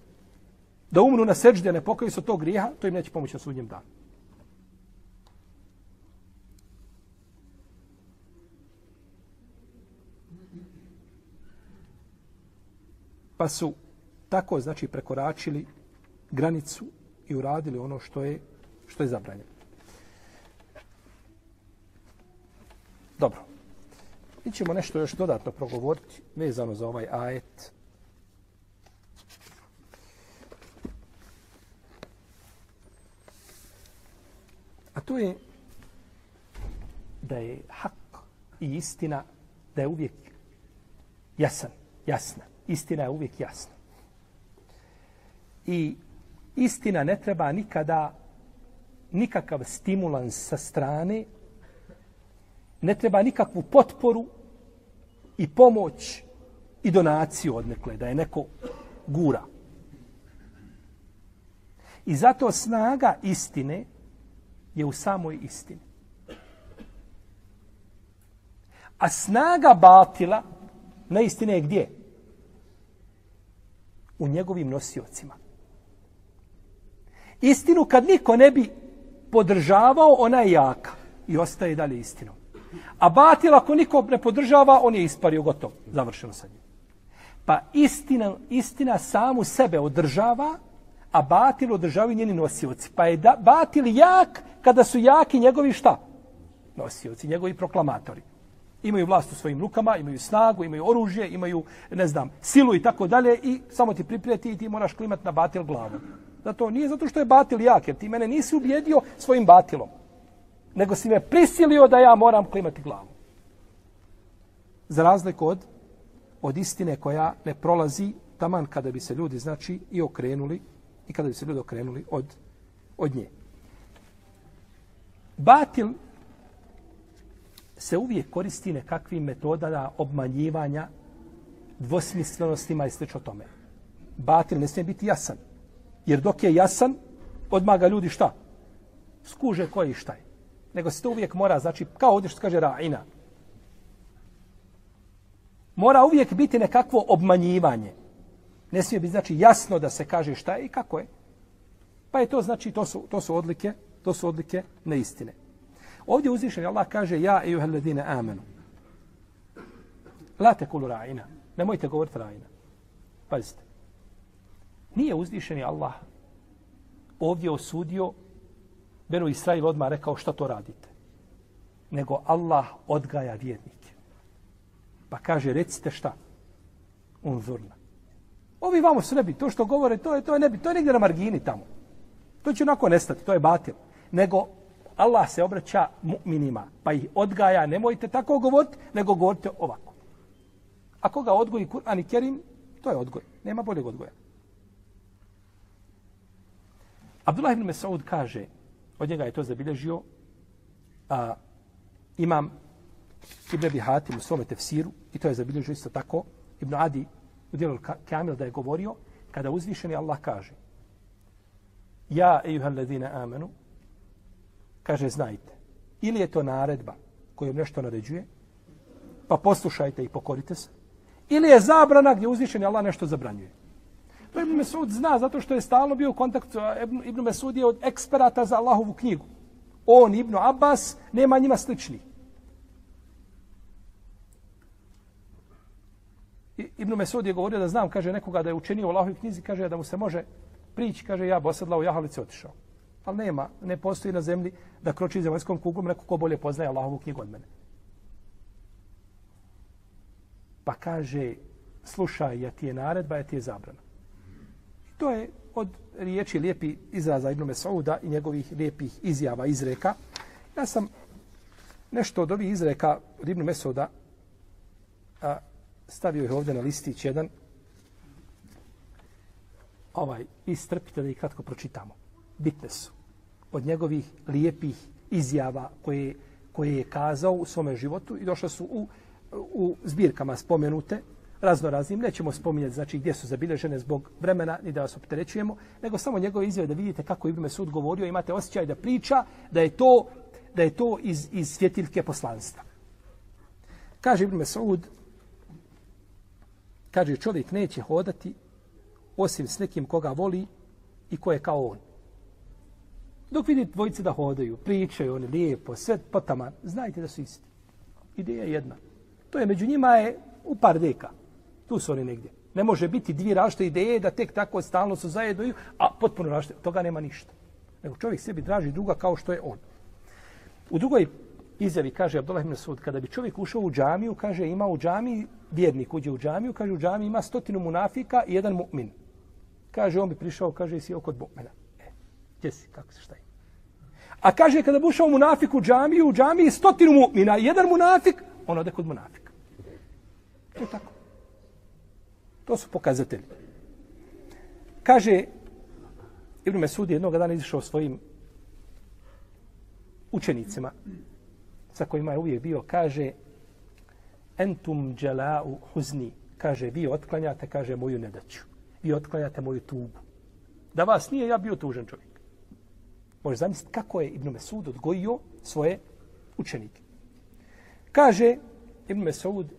Da umru na seđde, ne pokaju se od tog grijeha, to im neće pomoći na sudnjem danu. Pa su tako znači prekoračili granicu i uradili ono što je što je zabranjeno. Dobro. Mi ćemo nešto još dodatno progovoriti vezano za ovaj ajet. A to je da je hak i istina da je uvijek jasan, jasna istina je uvijek jasna. I istina ne treba nikada nikakav stimulans sa strane, ne treba nikakvu potporu i pomoć i donaciju odnekle, da je neko gura. I zato snaga istine je u samoj istini. A snaga batila na istine je gdje? U njegovim nosiocima. Istinu kad niko ne bi podržavao, ona je jaka i ostaje dalje istinom. A batil ako niko ne podržava, on je ispario gotovo, završeno sa njim. Pa istina, istina samu sebe održava, a batil održavaju njeni nosioci. Pa je da, batil jak kada su jaki njegovi šta? Nosioci, njegovi proklamatori imaju vlast u svojim rukama, imaju snagu, imaju oružje, imaju, ne znam, silu i tako dalje i samo ti priprijeti i ti moraš klimat na batil glavu. Zato nije zato što je batil jak, jer ti mene nisi ubjedio svojim batilom, nego si me prisilio da ja moram klimati glavu. Za razliku od, od istine koja ne prolazi taman kada bi se ljudi, znači, i okrenuli, i kada bi se ljudi okrenuli od, od nje. Batil se uvijek koristi nekakvim metodama obmanjivanja, dvosmislenostima i slično tome. Batil ne smije biti jasan. Jer dok je jasan, odmah ga ljudi šta? Skuže koji šta je. Nego se to uvijek mora, znači, kao ovdje što kaže Ra'ina. Mora uvijek biti nekakvo obmanjivanje. Ne smije biti, znači, jasno da se kaže šta je i kako je. Pa je to, znači, to su, to su odlike, to su odlike neistine. Ovdje uzvišen Allah kaže, ja i uheledine amenu. La tekulu ra'ina. Nemojte govoriti ra'ina. Pazite. Nije uzvišeni Allah ovdje osudio Benu Israil odmah rekao što to radite. Nego Allah odgaja vjernike. Pa kaže, recite šta? Unzurna. Ovi vamo su nebi. To što govore, to je, to je nebi. To je negdje na margini tamo. To će onako nestati. To je batil. Nego Allah se obraća mu'minima. Pa ih odgaja. Nemojte tako govoriti, nego govorite ovako. Ako ga odgoji Kur'an i Kerim, to je odgoj. Nema boljeg odgoja. Abdullah ibn Mesaud kaže, od njega je to zabilježio, a, imam Ibn Abi Hatim u svome tefsiru, i to je zabilježio isto tako, Ibn Adi u dijelu Kamil da je govorio, kada uzvišeni Allah kaže, Ja, ejuha, ladine amanu, kaže, znajte, ili je to naredba kojom nešto naređuje, pa poslušajte i pokorite se, ili je zabrana gdje uzvišeni Allah nešto zabranjuje. To Ibn Mesud zna zato što je stalno bio u kontaktu. Ibn Mesud je od eksperata za Allahovu knjigu. On, Ibn Abbas, nema njima slični. Ibn Mesud je govorio da znam, kaže nekoga da je učenio u Allahovi knjizi, kaže da mu se može prići, kaže ja bosadla u jahalici otišao. Ali nema, ne postoji na zemlji da kroči zemaljskom kugom neko ko bolje poznaje Allahovu knjigu od mene. Pa kaže, slušaj, ja ti je naredba, ja ti je zabrana. To je od riječi lijepi izraza Ibn Mesauda i njegovih lijepih izjava, izreka. Ja sam nešto od ovih izreka od Ibn Mesauda a, stavio ih ovdje na listić jedan. Ovaj, istrpite da ih kratko pročitamo. Bitne su. Od njegovih lijepih izjava koje, koje je kazao u svome životu i došle su u, u zbirkama spomenute razno raznim, nećemo spominjati znači gdje su zabilježene zbog vremena ni da vas opterećujemo, nego samo njegove izjave da vidite kako Ibn Mesud govorio, imate osjećaj da priča da je to da je to iz, iz svjetiljke poslanstva. Kaže Ibn Mesud, kaže čovjek neće hodati osim s nekim koga voli i ko je kao on. Dok vidite dvojice da hodaju, pričaju oni lijepo, sve potama, znajte da su isti. Ideja je jedna. To je među njima je u par deka. Tu su oni negdje. Ne može biti dvije različite ideje da tek tako stalno su zajedno, a potpuno različite. Toga nema ništa. Nego čovjek sebi draži druga kao što je on. U drugoj izjavi kaže Abdullah ibn Sud, kada bi čovjek ušao u džamiju, kaže ima u džamiji, vjernik uđe u džamiju, kaže u džamiji ima stotinu munafika i jedan mu'min. Kaže, on bi prišao, kaže, si oko mu'mina. Gdje si, kako se šta je? A kaže, kada bi ušao munafik u džamiju, u džamiji stotinu mu'mina jedan munafik, on ode kod munafika. To je tako. To su pokazatelji. Kaže, Ibn Mesud jednog dana izišao svojim učenicima, sa kojima je uvijek bio, kaže, entum džela'u huzni, kaže, vi otklanjate, kaže, moju nedaću. Vi otklanjate moju tugu. Da vas nije, ja bio tužan čovjek. Možeš zamisliti kako je Ibn Mesud odgojio svoje učenike. Kaže Ibn Mesud,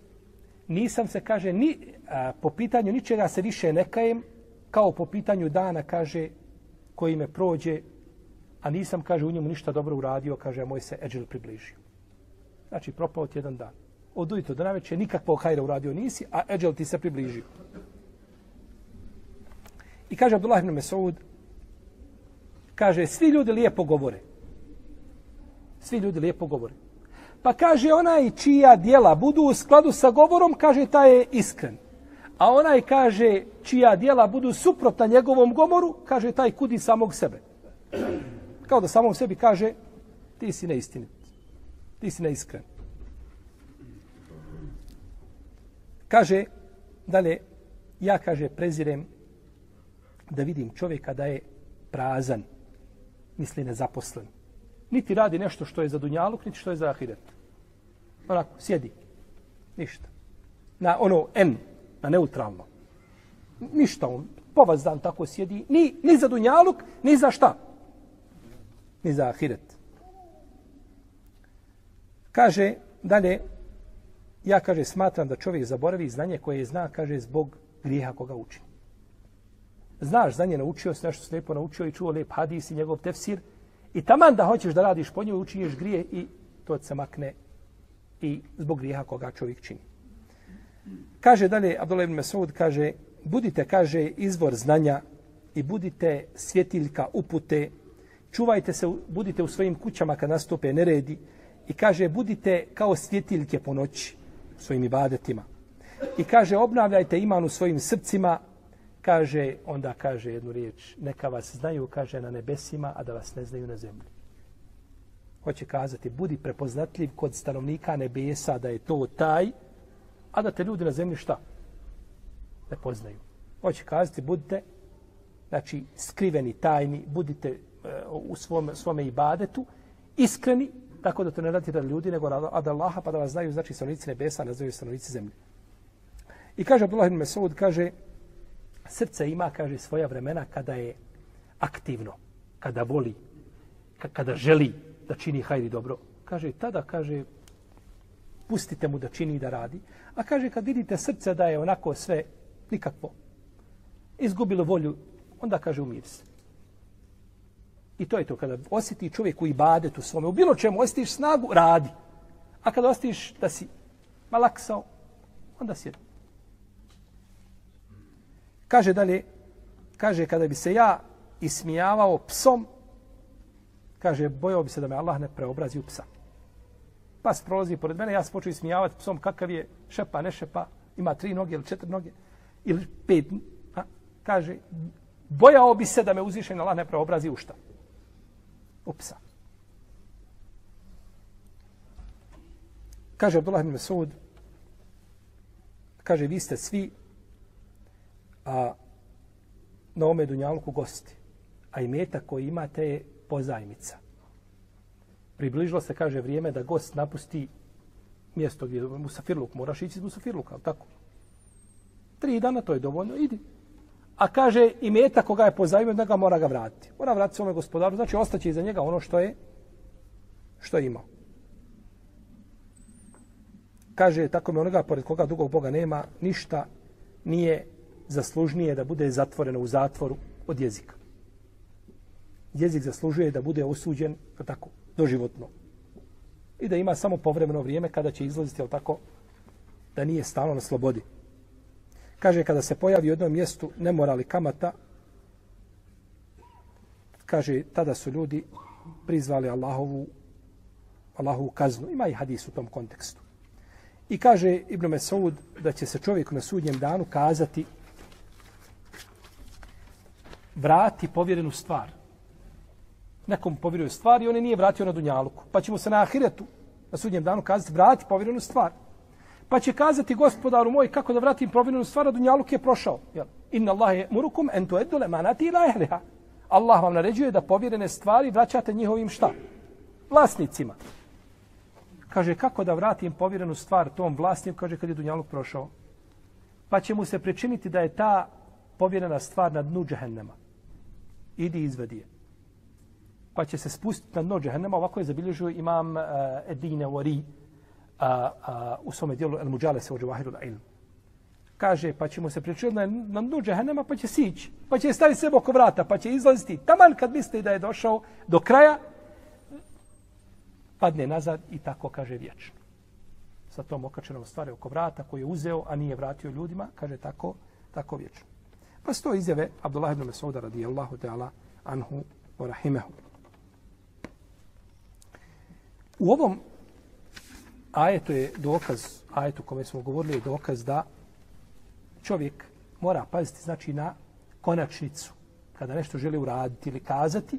nisam se, kaže, ni, a, po pitanju ničega se više ne kajem, kao po pitanju dana, kaže, koji me prođe, a nisam, kaže, u njemu ništa dobro uradio, kaže, a moj se eđel približio. Znači, propao ti jedan dan. Od ujutro do naveče nikakvog hajra uradio nisi, a eđel ti se približio. I kaže Abdullah ibn Mesud, kaže, svi ljudi lijepo govore. Svi ljudi lijepo govore. Pa kaže onaj čija dijela budu u skladu sa govorom, kaže taj je iskren. A onaj kaže čija dijela budu suprotna njegovom govoru, kaže taj kudi samog sebe. Kao da samom sebi kaže ti si neistinit. Ti si neiskren. Kaže, dalje, ja kaže prezirem da vidim čovjeka da je prazan, misli nezaposlen niti radi nešto što je za dunjaluk, niti što je za ahiret. Onako, sjedi. Ništa. Na ono N, na neutralno. Ništa on, povaz dan tako sjedi. Ni, ni za dunjaluk, ni za šta. Ni za ahiret. Kaže, dalje, ja, kaže, smatram da čovjek zaboravi znanje koje je zna, kaže, zbog grijeha koga uči. Znaš znanje, naučio si nešto slijepo naučio i čuo lijep hadis i njegov tefsir. I taman da hoćeš da radiš po njoj, učinješ grije i to se makne i zbog grijeha koga čovjek čini. Kaže dalje, Abdullah ibn Mesud kaže, budite, kaže, izvor znanja i budite svjetiljka upute, čuvajte se, budite u svojim kućama kad nastupe neredi i kaže, budite kao svjetiljke po noći svojim ibadetima. I kaže, obnavljajte iman u svojim srcima, kaže, onda kaže jednu riječ, neka vas znaju, kaže, na nebesima, a da vas ne znaju na zemlji. Hoće kazati, budi prepoznatljiv kod stanovnika nebesa da je to taj, a da te ljudi na zemlji šta? Ne poznaju. Hoće kazati, budite, znači, skriveni, tajni, budite uh, u svom, svome ibadetu, iskreni, tako da to ne radite radi ljudi, nego od Allaha, pa da vas znaju, znači, stanovnici nebesa, ne znaju stanovnici zemlje. I kaže Abdullah ibn Mesud, kaže, srce ima, kaže, svoja vremena kada je aktivno, kada voli, kada želi da čini hajri dobro. Kaže, tada, kaže, pustite mu da čini i da radi. A kaže, kad vidite srce da je onako sve nikakvo, izgubilo volju, onda kaže, umir se. I to je to, kada osjeti čovjek u ibadetu svome, u bilo čemu osjetiš snagu, radi. A kada osjetiš da si malaksao, onda sjedi. Kaže dalje, kaže kada bi se ja ismijavao psom, kaže bojao bi se da me Allah ne preobrazi u psa. Pas prolazi pored mene, ja se počeo ismijavati psom kakav je šepa, ne šepa, ima tri noge ili četiri noge, ili pet. A, kaže, bojao bi se da me uzvišen Allah ne preobrazi u šta? U psa. Kaže Abdullah ibn Mesud, kaže, vi ste svi a, na ome dunjalku gosti. A i meta koji imate je pozajmica. Približilo se, kaže, vrijeme da gost napusti mjesto gdje je Musafirluk. Moraš ići iz Musafirluka, ali tako? Tri dana, to je dovoljno, idi. A kaže, i meta koga je pozajmio, da ga mora ga vratiti. Mora vratiti svome gospodaru, znači ostaće iza njega ono što je što je imao. Kaže, tako mi onoga pored koga dugog Boga nema, ništa nije zaslužnije da bude zatvoreno u zatvoru od jezika. Jezik zaslužuje da bude osuđen tako, doživotno. I da ima samo povremeno vrijeme kada će izlaziti, ali tako, da nije stalno na slobodi. Kaže, kada se pojavi u jednom mjestu nemorali kamata, kaže, tada su ljudi prizvali Allahovu, Allahovu kaznu. Ima i hadis u tom kontekstu. I kaže Ibn Mesaud da će se čovjek na sudnjem danu kazati vrati povjerenu stvar. Nekom povjeruje stvar i on je nije vratio na Dunjaluku. Pa ćemo se na Ahiretu, na sudnjem danu, kazati vrati povjerenu stvar. Pa će kazati gospodaru moj kako da vratim povjerenu stvar, a Dunjaluk je prošao. Jel? Inna Allah je murukum entu edule manati ila ehliha. Allah vam naređuje da povjerene stvari vraćate njihovim šta? Vlasnicima. Kaže, kako da vratim povjerenu stvar tom vlasniku, kaže, kad je Dunjaluk prošao. Pa će mu se pričiniti da je ta povjerena stvar na dnu džehennema idi izvedi je. Pa će se spustiti na dno džehennema, ovako je zabilježio imam eh, uh, Edine Wari uh, uh, u svome dijelu El Mujale se ođe Vahiru ilmu. Kaže, pa će mu se pričati na, na dnu džehennema, pa će sići, pa će staviti sebe oko vrata, pa će izlaziti. Taman kad mislite da je došao do kraja, padne nazad i tako kaže vječno. Sa tom okačenom stvari oko vrata koji je uzeo, a nije vratio ljudima, kaže tako, tako vječno. Pa sto izjave Abdullah ibn Mas'uda radijallahu ta'ala anhu wa rahimehu. U ovom ajetu je dokaz, ajetu kome smo govorili je dokaz da čovjek mora paziti znači na konačnicu kada nešto želi uraditi ili kazati,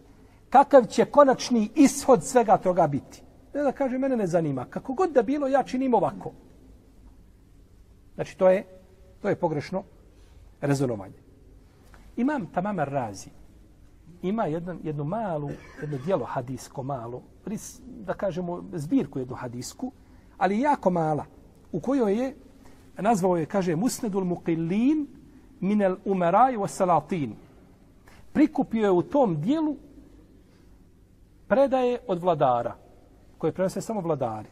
kakav će konačni ishod svega toga biti. Ne da kaže, mene ne zanima. Kako god da bilo, ja činim ovako. Znači, to je, to je pogrešno rezonovanje. Imam Tamam Razi ima jedan, jednu malu, jedno dijelo hadisko malo, da kažemo zbirku jednu hadisku, ali jako mala, u kojoj je, nazvao je, kaže, Musnedul Muqillin minel umeraj wa salatin. Prikupio je u tom dijelu predaje od vladara, koje prenose samo vladari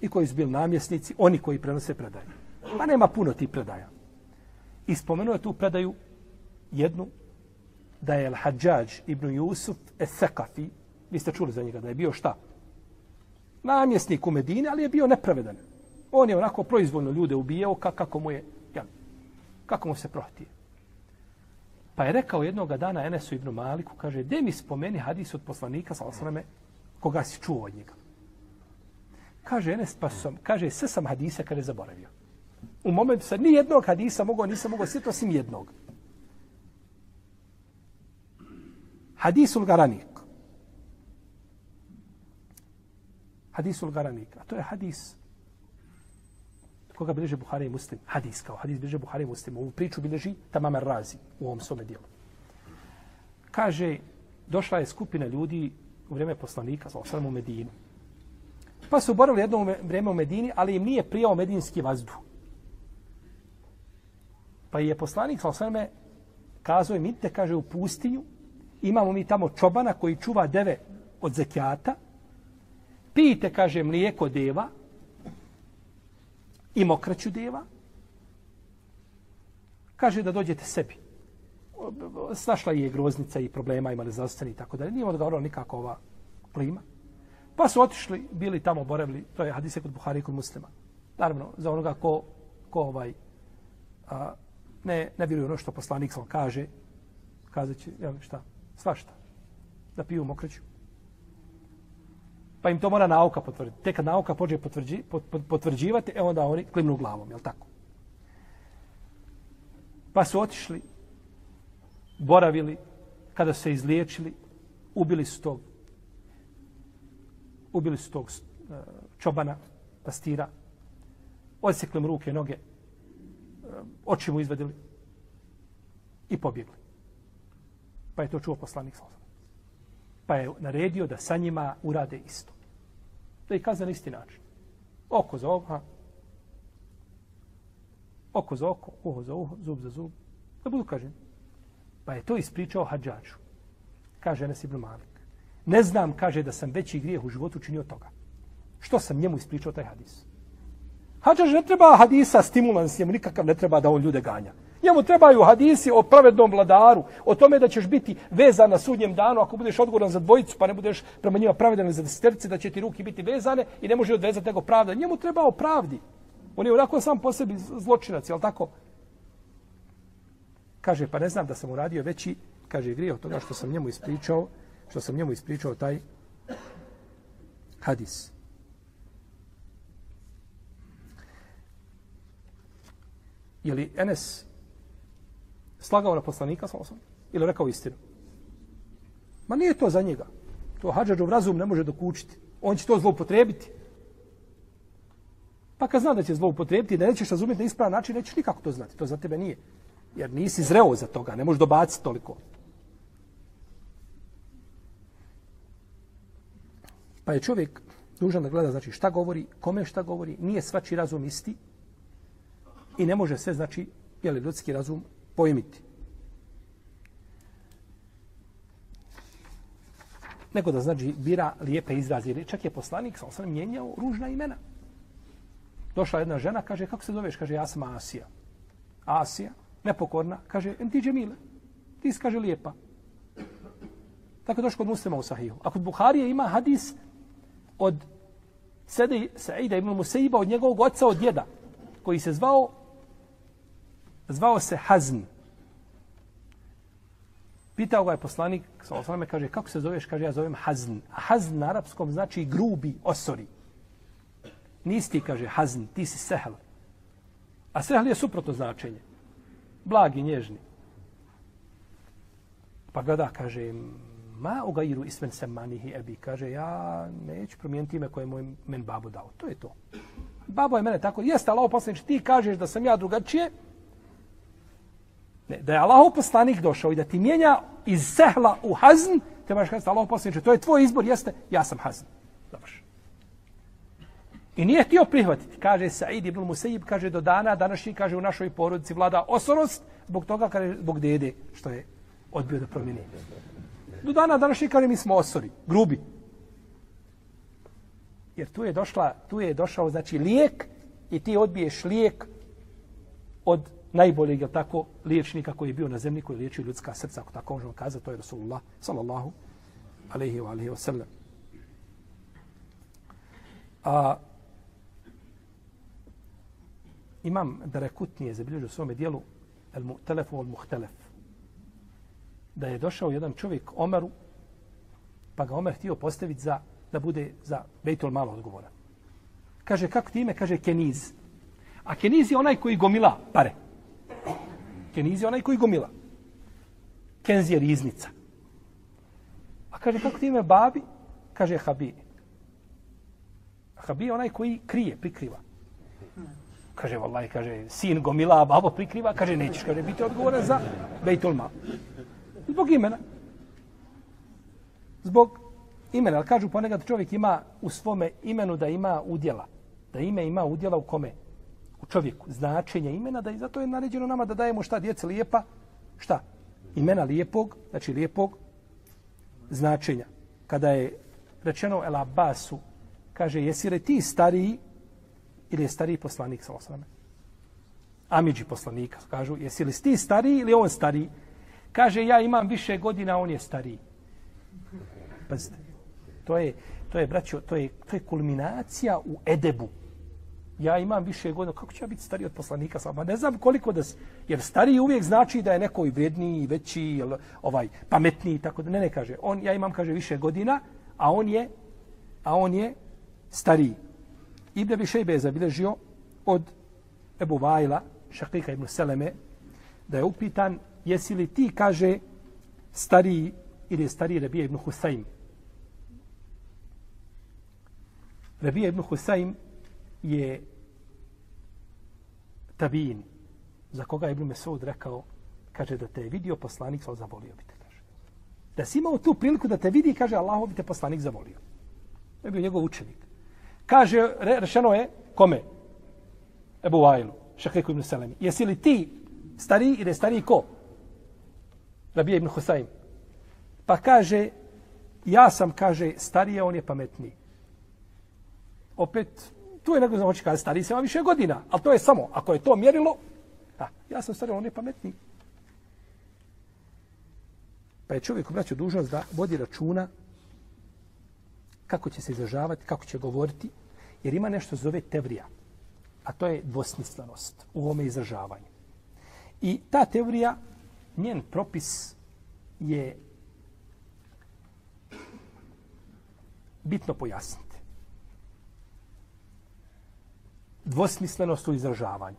i koji su bili namjesnici, oni koji prenose predaje. Pa nema puno tih predaja. I spomenuo je tu predaju jednu, da je Al-Hadžađ ibn Jusuf Esekafi, vi ste čuli za njega, da je bio šta? Namjesnik u Medini, ali je bio nepravedan. On je onako proizvoljno ljude ubijao kako mu je, ja, kako mu se prohtije. Pa je rekao jednog dana Enesu ibn Maliku, kaže, gdje mi spomeni hadis od poslanika, sa osvrame, koga si čuo od njega? Kaže Enes, pa sam, kaže, sve sam hadisa kada je zaboravio. U momentu sad ni jednog hadisa mogao, nisam mogao sjetiti osim jednog. Hadisul Garanik. Hadisul Garanik. A to je hadis koga bilježe Buhari i Muslim. Hadis kao hadis bilježe Buhari i Muslim. Ovu priču bilježi Tamam Razi u ovom svome dijelu. Kaže, došla je skupina ljudi u vrijeme poslanika, sa osram u Medinu. Pa su borali jedno vrijeme u Medini, ali im nije prijao medinski vazduh. Pa je poslanik sa osrame kazao im, idite, kaže, u pustinju, imamo mi tamo čobana koji čuva deve od zekijata, pijte, kaže, mlijeko deva i mokraću deva, kaže da dođete sebi. Snašla je groznica i problema, imali zdravstveni i tako dalje. Nije ono odgovorila nikako ova plima. Pa su otišli, bili tamo, boravili, to je hadise kod Buhari i kod muslima. Naravno, za onoga ko, ko ovaj, a, ne, ne vjeruje ono što poslanik sam kaže, kazat će, jel, šta, svašta, da piju mokreću. Pa im to mora nauka potvrditi. Tek kad nauka pođe potvrđi, potvrđivati, e onda oni klimnu glavom, jel tako? Pa su otišli, boravili, kada su se izliječili, ubili su tog, ubili su tog e, čobana, pastira, odsekli mu ruke, noge, e, oči mu izvadili i pobjegli. Pa je to čuo poslanik sa Pa je naredio da sa njima urade isto. Da ih kazne na isti način. Oko za oko, oko za oko, uho za uho, zub za zub. Da budu kaženi. Pa je to ispričao hađaču. Kaže Enes Ibn Malik. Ne znam, kaže, da sam veći grijeh u životu činio toga. Što sam njemu ispričao taj hadis? Hadžaž ne treba hadisa stimulans, njemu nikakav ne treba da on ljude ganja. Njemu trebaju hadisi o pravednom vladaru, o tome da ćeš biti vezan na sudnjem danu ako budeš odgovoran za dvojicu, pa ne budeš prema njima pravedan za deseterci, da će ti ruki biti vezane i ne može odvezati nego pravda. Njemu treba o pravdi. On je onako sam po sebi zločinac, je tako? Kaže, pa ne znam da sam uradio veći, kaže, grije od toga što sam njemu ispričao, što sam njemu ispričao taj hadis. Je li Enes slagao na poslanika sa osam? Ili rekao istinu? Ma nije to za njega. To hađađov razum ne može dokučiti. On će to zloupotrebiti. Pa kad zna da će zloupotrebiti, da nećeš razumjeti na ispravan način, nećeš nikako to znati. To za tebe nije. Jer nisi zreo za toga, ne možeš dobaciti toliko. Pa je čovjek dužan da gleda znači šta govori, kome šta govori, nije svači razum isti, i ne može sve, znači, je li ljudski razum pojmiti. Neko da znači bira lijepe izraze. Čak je poslanik, sa osam, mijenjao ružna imena. Došla jedna žena, kaže, kako se zoveš? Kaže, ja sam Asija. Asija, nepokorna, kaže, ti Džemile. Ti si, kaže, lijepa. Tako je došlo kod muslima u sahihu. A kod Buharije ima hadis od Saida ibn Musaiba, od njegovog oca, od djeda, koji se zvao zvao se Hazn. Pitao ga je poslanik, sa osvrame, kaže, kako se zoveš? Kaže, ja zovem Hazn. A Hazn na arapskom znači grubi, osori. Nisi ti, kaže, Hazn, ti si Sehel. A Sehel je suprotno značenje. Blagi, nježni. Pa gleda, kaže, ma u gairu ismen se manihi ebi. Kaže, ja neću promijeniti ime koje je moj men babu dao. To je to. Babo je mene tako, jeste, ali ovo poslanič, ti kažeš da sam ja drugačije, Ne, da je Allahov poslanik došao i da ti mijenja iz sehla u hazn, te baš kazati Allahov poslanik, to je tvoj izbor, jeste, ja sam hazn. Završ. I nije htio prihvatiti. Kaže Said ibn Musaib, kaže do dana današnji, kaže u našoj porodici vlada osorost, zbog toga, kaže, zbog dede, što je odbio da promijeni. Do dana današnji, kaže, mi smo osori, grubi. Jer tu je došla, tu je došao, znači, lijek i ti odbiješ lijek od najboljeg, je tako, liječnika koji je bio na zemlji, koji je liječio ljudska srca, ako tako možemo kazati, to je Rasulullah, sallallahu alaihi wa alaihi wa sallam. A, imam da rekutnije zabilježio u svome dijelu el mu, telefu al muhtelef. Da je došao jedan čovjek Omeru, pa ga Omer htio postaviti za, da bude za Bejtul malo odgovora. Kaže, kako ti ime? Kaže, Keniz. A Keniz je onaj koji gomila pare. Keniz je onaj koji gomila. Kenz je riznica. A kaže, kako ti ime babi? Kaže, Habi. Habi je onaj koji krije, prikriva. Kaže, vallaj, kaže, sin gomila, a babo prikriva. Kaže, nećeš, kaže, biti odgovoran za Bejtul Mal. Zbog imena. Zbog imena. Ali kažu ponekad čovjek ima u svome imenu da ima udjela. Da ime ima udjela u kome? U čovjeku. Značenje imena, da i zato je naređeno nama da dajemo šta djece lijepa. Šta? Imena lijepog, znači lijepog značenja. Kada je rečeno El Abbasu, kaže, jesi li ti stariji ili je stariji poslanik sa osrame? Amidži poslanika, kažu, jesi li ti stariji ili on stariji? Kaže, ja imam više godina, on je stariji. Pazite, to je, to je, braćo, to je, to je kulminacija u edebu. Ja imam više godina, kako će ja biti stariji od poslanika sa Ne znam koliko da, jer stariji uvijek znači da je neko i vredniji, i veći, jel, ovaj, pametniji, tako da ne, ne kaže. On, ja imam, kaže, više godina, a on je, a on je stariji. Ibn Abi Šejbe je zabilježio od Ebu Vajla, Šakika ibn Seleme, da je upitan jesi li ti, kaže, stariji ili je stariji Rabija ibn Husayn. Rabija ibn Husayn je tabin za koga je Ibn Mesud rekao, kaže da te je vidio poslanik, sal zavolio bi te, kaže. Da si imao tu priliku da te vidi, kaže, Allaho bi te poslanik zavolio. To je bio njegov učenik. Kaže, re, rešeno je, kome? Ebu Vajlu, Šakeku ibn Selemi. Jesi li ti stari ili stari ko? Rabija ibn Husayn. Pa kaže, ja sam, kaže, starije, on je pametniji. Opet, tu je neko znači oči kada stariji se ima više godina, ali to je samo, ako je to mjerilo, da, ja sam stariji, on je pametniji. Pa je čovjek obraćao dužnost da vodi računa kako će se izražavati, kako će govoriti, jer ima nešto zove tevrija, a to je dvosmislenost u ovome izražavanju. I ta teorija, njen propis je bitno pojasniti. Dvosmislenost u izražavanju.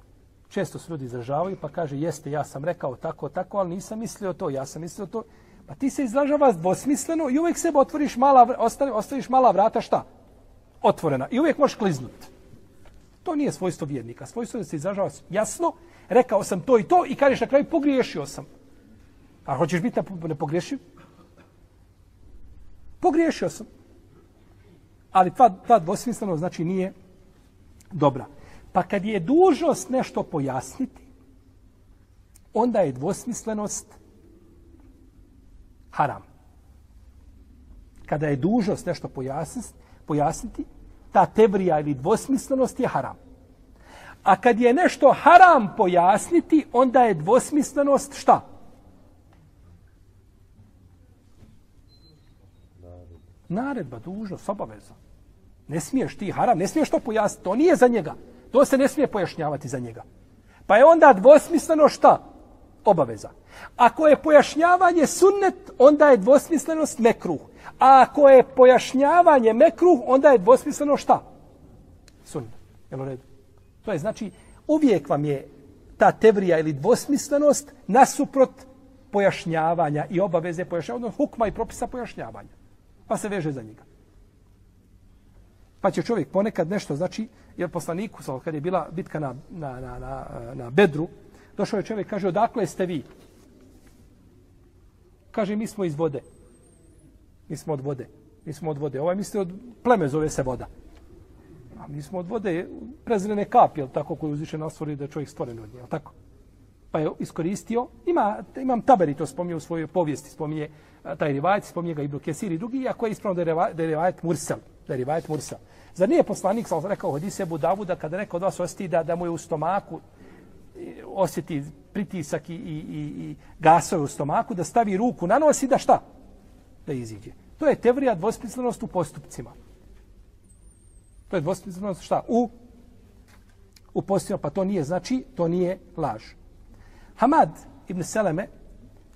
Često se ljudi izražavaju pa kaže jeste ja sam rekao tako, tako, ali nisam mislio to, ja sam mislio to. Pa ti se izražavaš dvosmisleno i uvijek sebe otvoriš mala, ostaviš mala vrata, šta? Otvorena. I uvijek možeš kliznuti. To nije svojstvo vjernika. Svojstvo je da se izražava jasno, rekao sam to i to i kažeš na kraju pogriješio sam. A hoćeš biti ne pogriješio? Pogriješio sam. Ali ta, ta dvosmisleno znači nije dobra. Pa kad je dužnost nešto pojasniti, onda je dvosmislenost haram. Kada je dužnost nešto pojasniti, pojasniti ta tebrija ili dvosmislenost je haram. A kad je nešto haram pojasniti, onda je dvosmislenost šta? Naredba, dužnost, obaveza. Ne smiješ ti haram, ne smiješ to pojasniti. To nije za njega. To se ne smije pojašnjavati za njega. Pa je onda dvosmisleno šta? Obaveza. Ako je pojašnjavanje sunnet, onda je dvosmislenost mekruh. A ako je pojašnjavanje mekruh, onda je dvosmisleno šta? Sunnet. Jel u redu? To je znači, uvijek vam je ta tevrija ili dvosmislenost nasuprot pojašnjavanja i obaveze pojašnjavanja, odnosno hukma i propisa pojašnjavanja. Pa se veže za njega. Pa će čovjek ponekad nešto, znači, jer poslaniku, kad je bila bitka na, na, na, na, na Bedru, došao je čovjek, kaže, odakle ste vi? Kaže, mi smo iz vode. Mi smo od vode. Mi smo od vode. Ovaj misli od pleme zove se voda. A mi smo od vode prezrene kapi, jel tako, koju uzviše nas stvori da je čovjek stvoren od nje, jel tako? Pa je iskoristio, ima, imam Taberi to spominje u svojoj povijesti, spominje taj rivajet, spominje ga Ibn Kesir i drugi, ako je ispravno da je, rivajet, Mursel, da je rivajet Mursel. Zar nije poslanik, sam rekao, hodi se Budavuda, kada neko od vas osjeti da, da mu je u stomaku, osjeti pritisak i, i, i, i gasove u stomaku, da stavi ruku na nos i da šta? Da iziđe. To je teorija dvosmislenost u postupcima. To je dvosmislenost šta? U, u postupcima, pa to nije, znači, to nije laž. Hamad ibn Seleme,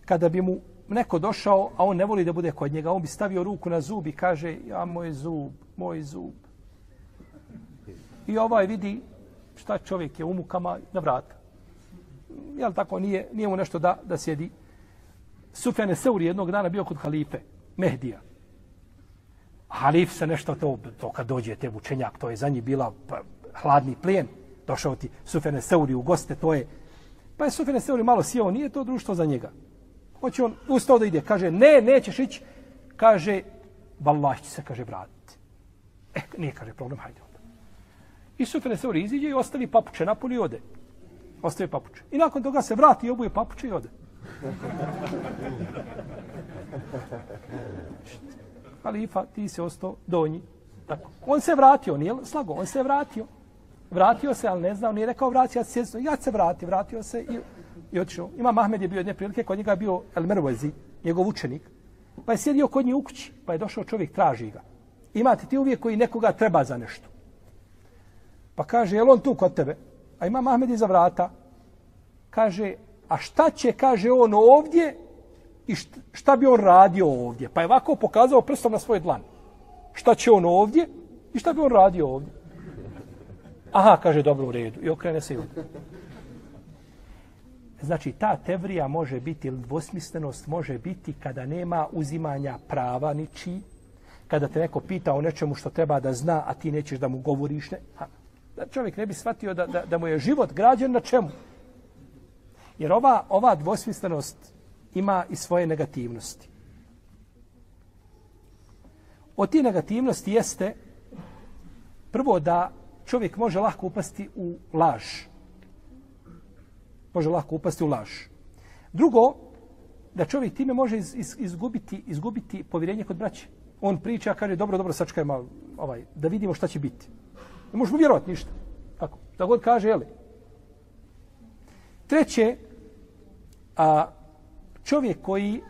kada bi mu neko došao, a on ne voli da bude kod njega, on bi stavio ruku na zub i kaže, ja, moj zub, moj zub. I ovaj vidi šta čovjek je u mukama na vrata. Jel tako, nije, nije mu nešto da, da sjedi. Sufjane Seuri jednog dana bio kod halife, Mehdija. Halif se nešto to, to kad dođe te učenjak, to je za njih bila pa, hladni plijen. Došao ti Sufjane Seuri u goste, to je Pa je Sufjane Seuri malo sjeo, nije to društvo za njega. Hoće on ustao da ide, kaže, ne, nećeš ići. Kaže, vallahi će se, kaže, vratiti. E, nije, kaže, problem, hajde onda. I Sufjane Seuri iziđe i ostavi papuče, napolje i ode. Ostavi papuče. I nakon toga se vrati i obuje papuče i ode. *laughs* Halifa, ti se ostao donji. Tako. On se vratio, nije slago, on se vratio. Vratio se, ali ne znao, nije rekao vratio, ja se, ja se vrati, vratio se i, i otišao. Ima Mahmed je bio jedne prilike, kod njega je bio El Mervezi, njegov učenik, pa je sjedio kod nje u kući, pa je došao čovjek, traži ga. Imate ti uvijek koji nekoga treba za nešto. Pa kaže, je on tu kod tebe? A ima Mahmed iza vrata. Kaže, a šta će, kaže on ovdje i šta bi on radio ovdje? Pa je ovako pokazao prstom na svoj dlan. Šta će on ovdje i šta bi on radio ovdje? Aha, kaže, dobro u redu. I okrene se i ovdje. Znači, ta tevrija može biti, ili dvosmislenost može biti kada nema uzimanja prava niči, kada te neko pita o nečemu što treba da zna, a ti nećeš da mu govoriš. Ne. Ha. Da čovjek ne bi shvatio da, da, da mu je život građen na čemu. Jer ova, ova dvosmislenost ima i svoje negativnosti. Od ti negativnosti jeste prvo da čovjek može lahko upasti u laž. Može lahko upasti u laž. Drugo, da čovjek time može iz, iz, izgubiti, izgubiti povjerenje kod braće. On priča, kaže, dobro, dobro, sačekaj malo, ovaj, da vidimo šta će biti. Ne možemo vjerovati ništa. Tako, da god kaže, jeli. Treće, a, čovjek koji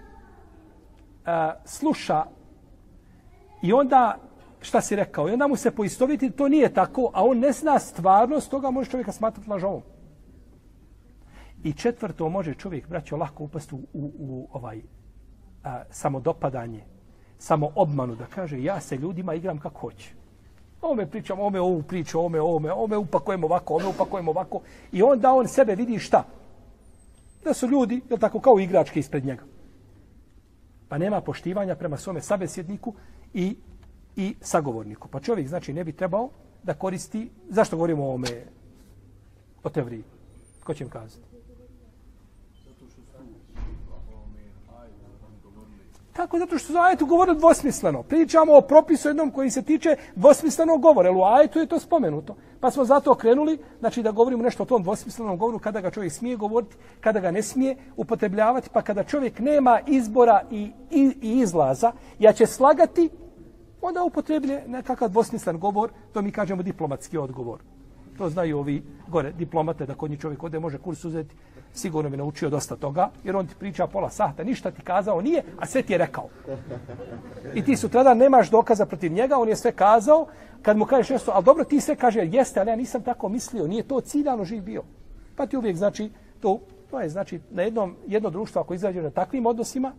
a, sluša i onda šta si rekao. I onda mu se poistoviti, to nije tako, a on ne zna stvarnost, toga može čovjeka smatrati lažovom. I četvrto, može čovjek, braćo, lako upasti u, u, u ovaj a, samodopadanje, samo obmanu, da kaže, ja se ljudima igram kako hoće. Ome pričam, ome ovu priču, ome, ome, ome upakujem ovako, ome upakujem ovako. I onda on sebe vidi šta? Da su ljudi, je tako, kao igračke ispred njega. Pa nema poštivanja prema svome sabesjedniku i i sagovorniku. Pa čovjek znači ne bi trebao da koristi, zašto govorimo o ome, o tevriji? Ko će im kazati? Kako? zato što su ajetu govorili dvosmisleno. Pričamo o propisu jednom koji se tiče dvosmislenog govora. U ajetu je to spomenuto. Pa smo zato krenuli, znači da govorimo nešto o tom dvosmislenom govoru, kada ga čovjek smije govoriti, kada ga ne smije upotrebljavati, pa kada čovjek nema izbora i, i, i izlaza, ja će slagati onda upotreblje nekakav dvosmislen govor, to mi kažemo diplomatski odgovor. To znaju ovi gore diplomate da kod njih čovjek ode može kurs uzeti, sigurno bi naučio dosta toga, jer on ti priča pola sahta, ništa ti kazao nije, a sve ti je rekao. I ti sutradan nemaš dokaza protiv njega, on je sve kazao, kad mu kažeš nešto, ali dobro ti sve kaže, jeste, ali ja nisam tako mislio, nije to ciljano živ bio. Pa ti uvijek znači, to, to je znači na jednom, jedno društvo ako izađe na takvim odnosima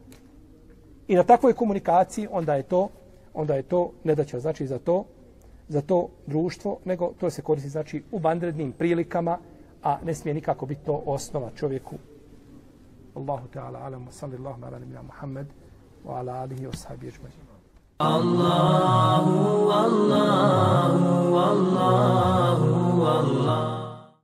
i na takvoj komunikaciji, onda je to onda je to ne da će znači za to za to društvo, nego to se koristi znači u vanrednim prilikama, a ne smije nikako biti to osnova čovjeku. Allahu ta'ala alamu, sallallahu ala nabina Muhammed, wa ala alihi wa sahbihi ajma'in. Allahu, Allahu, Allahu,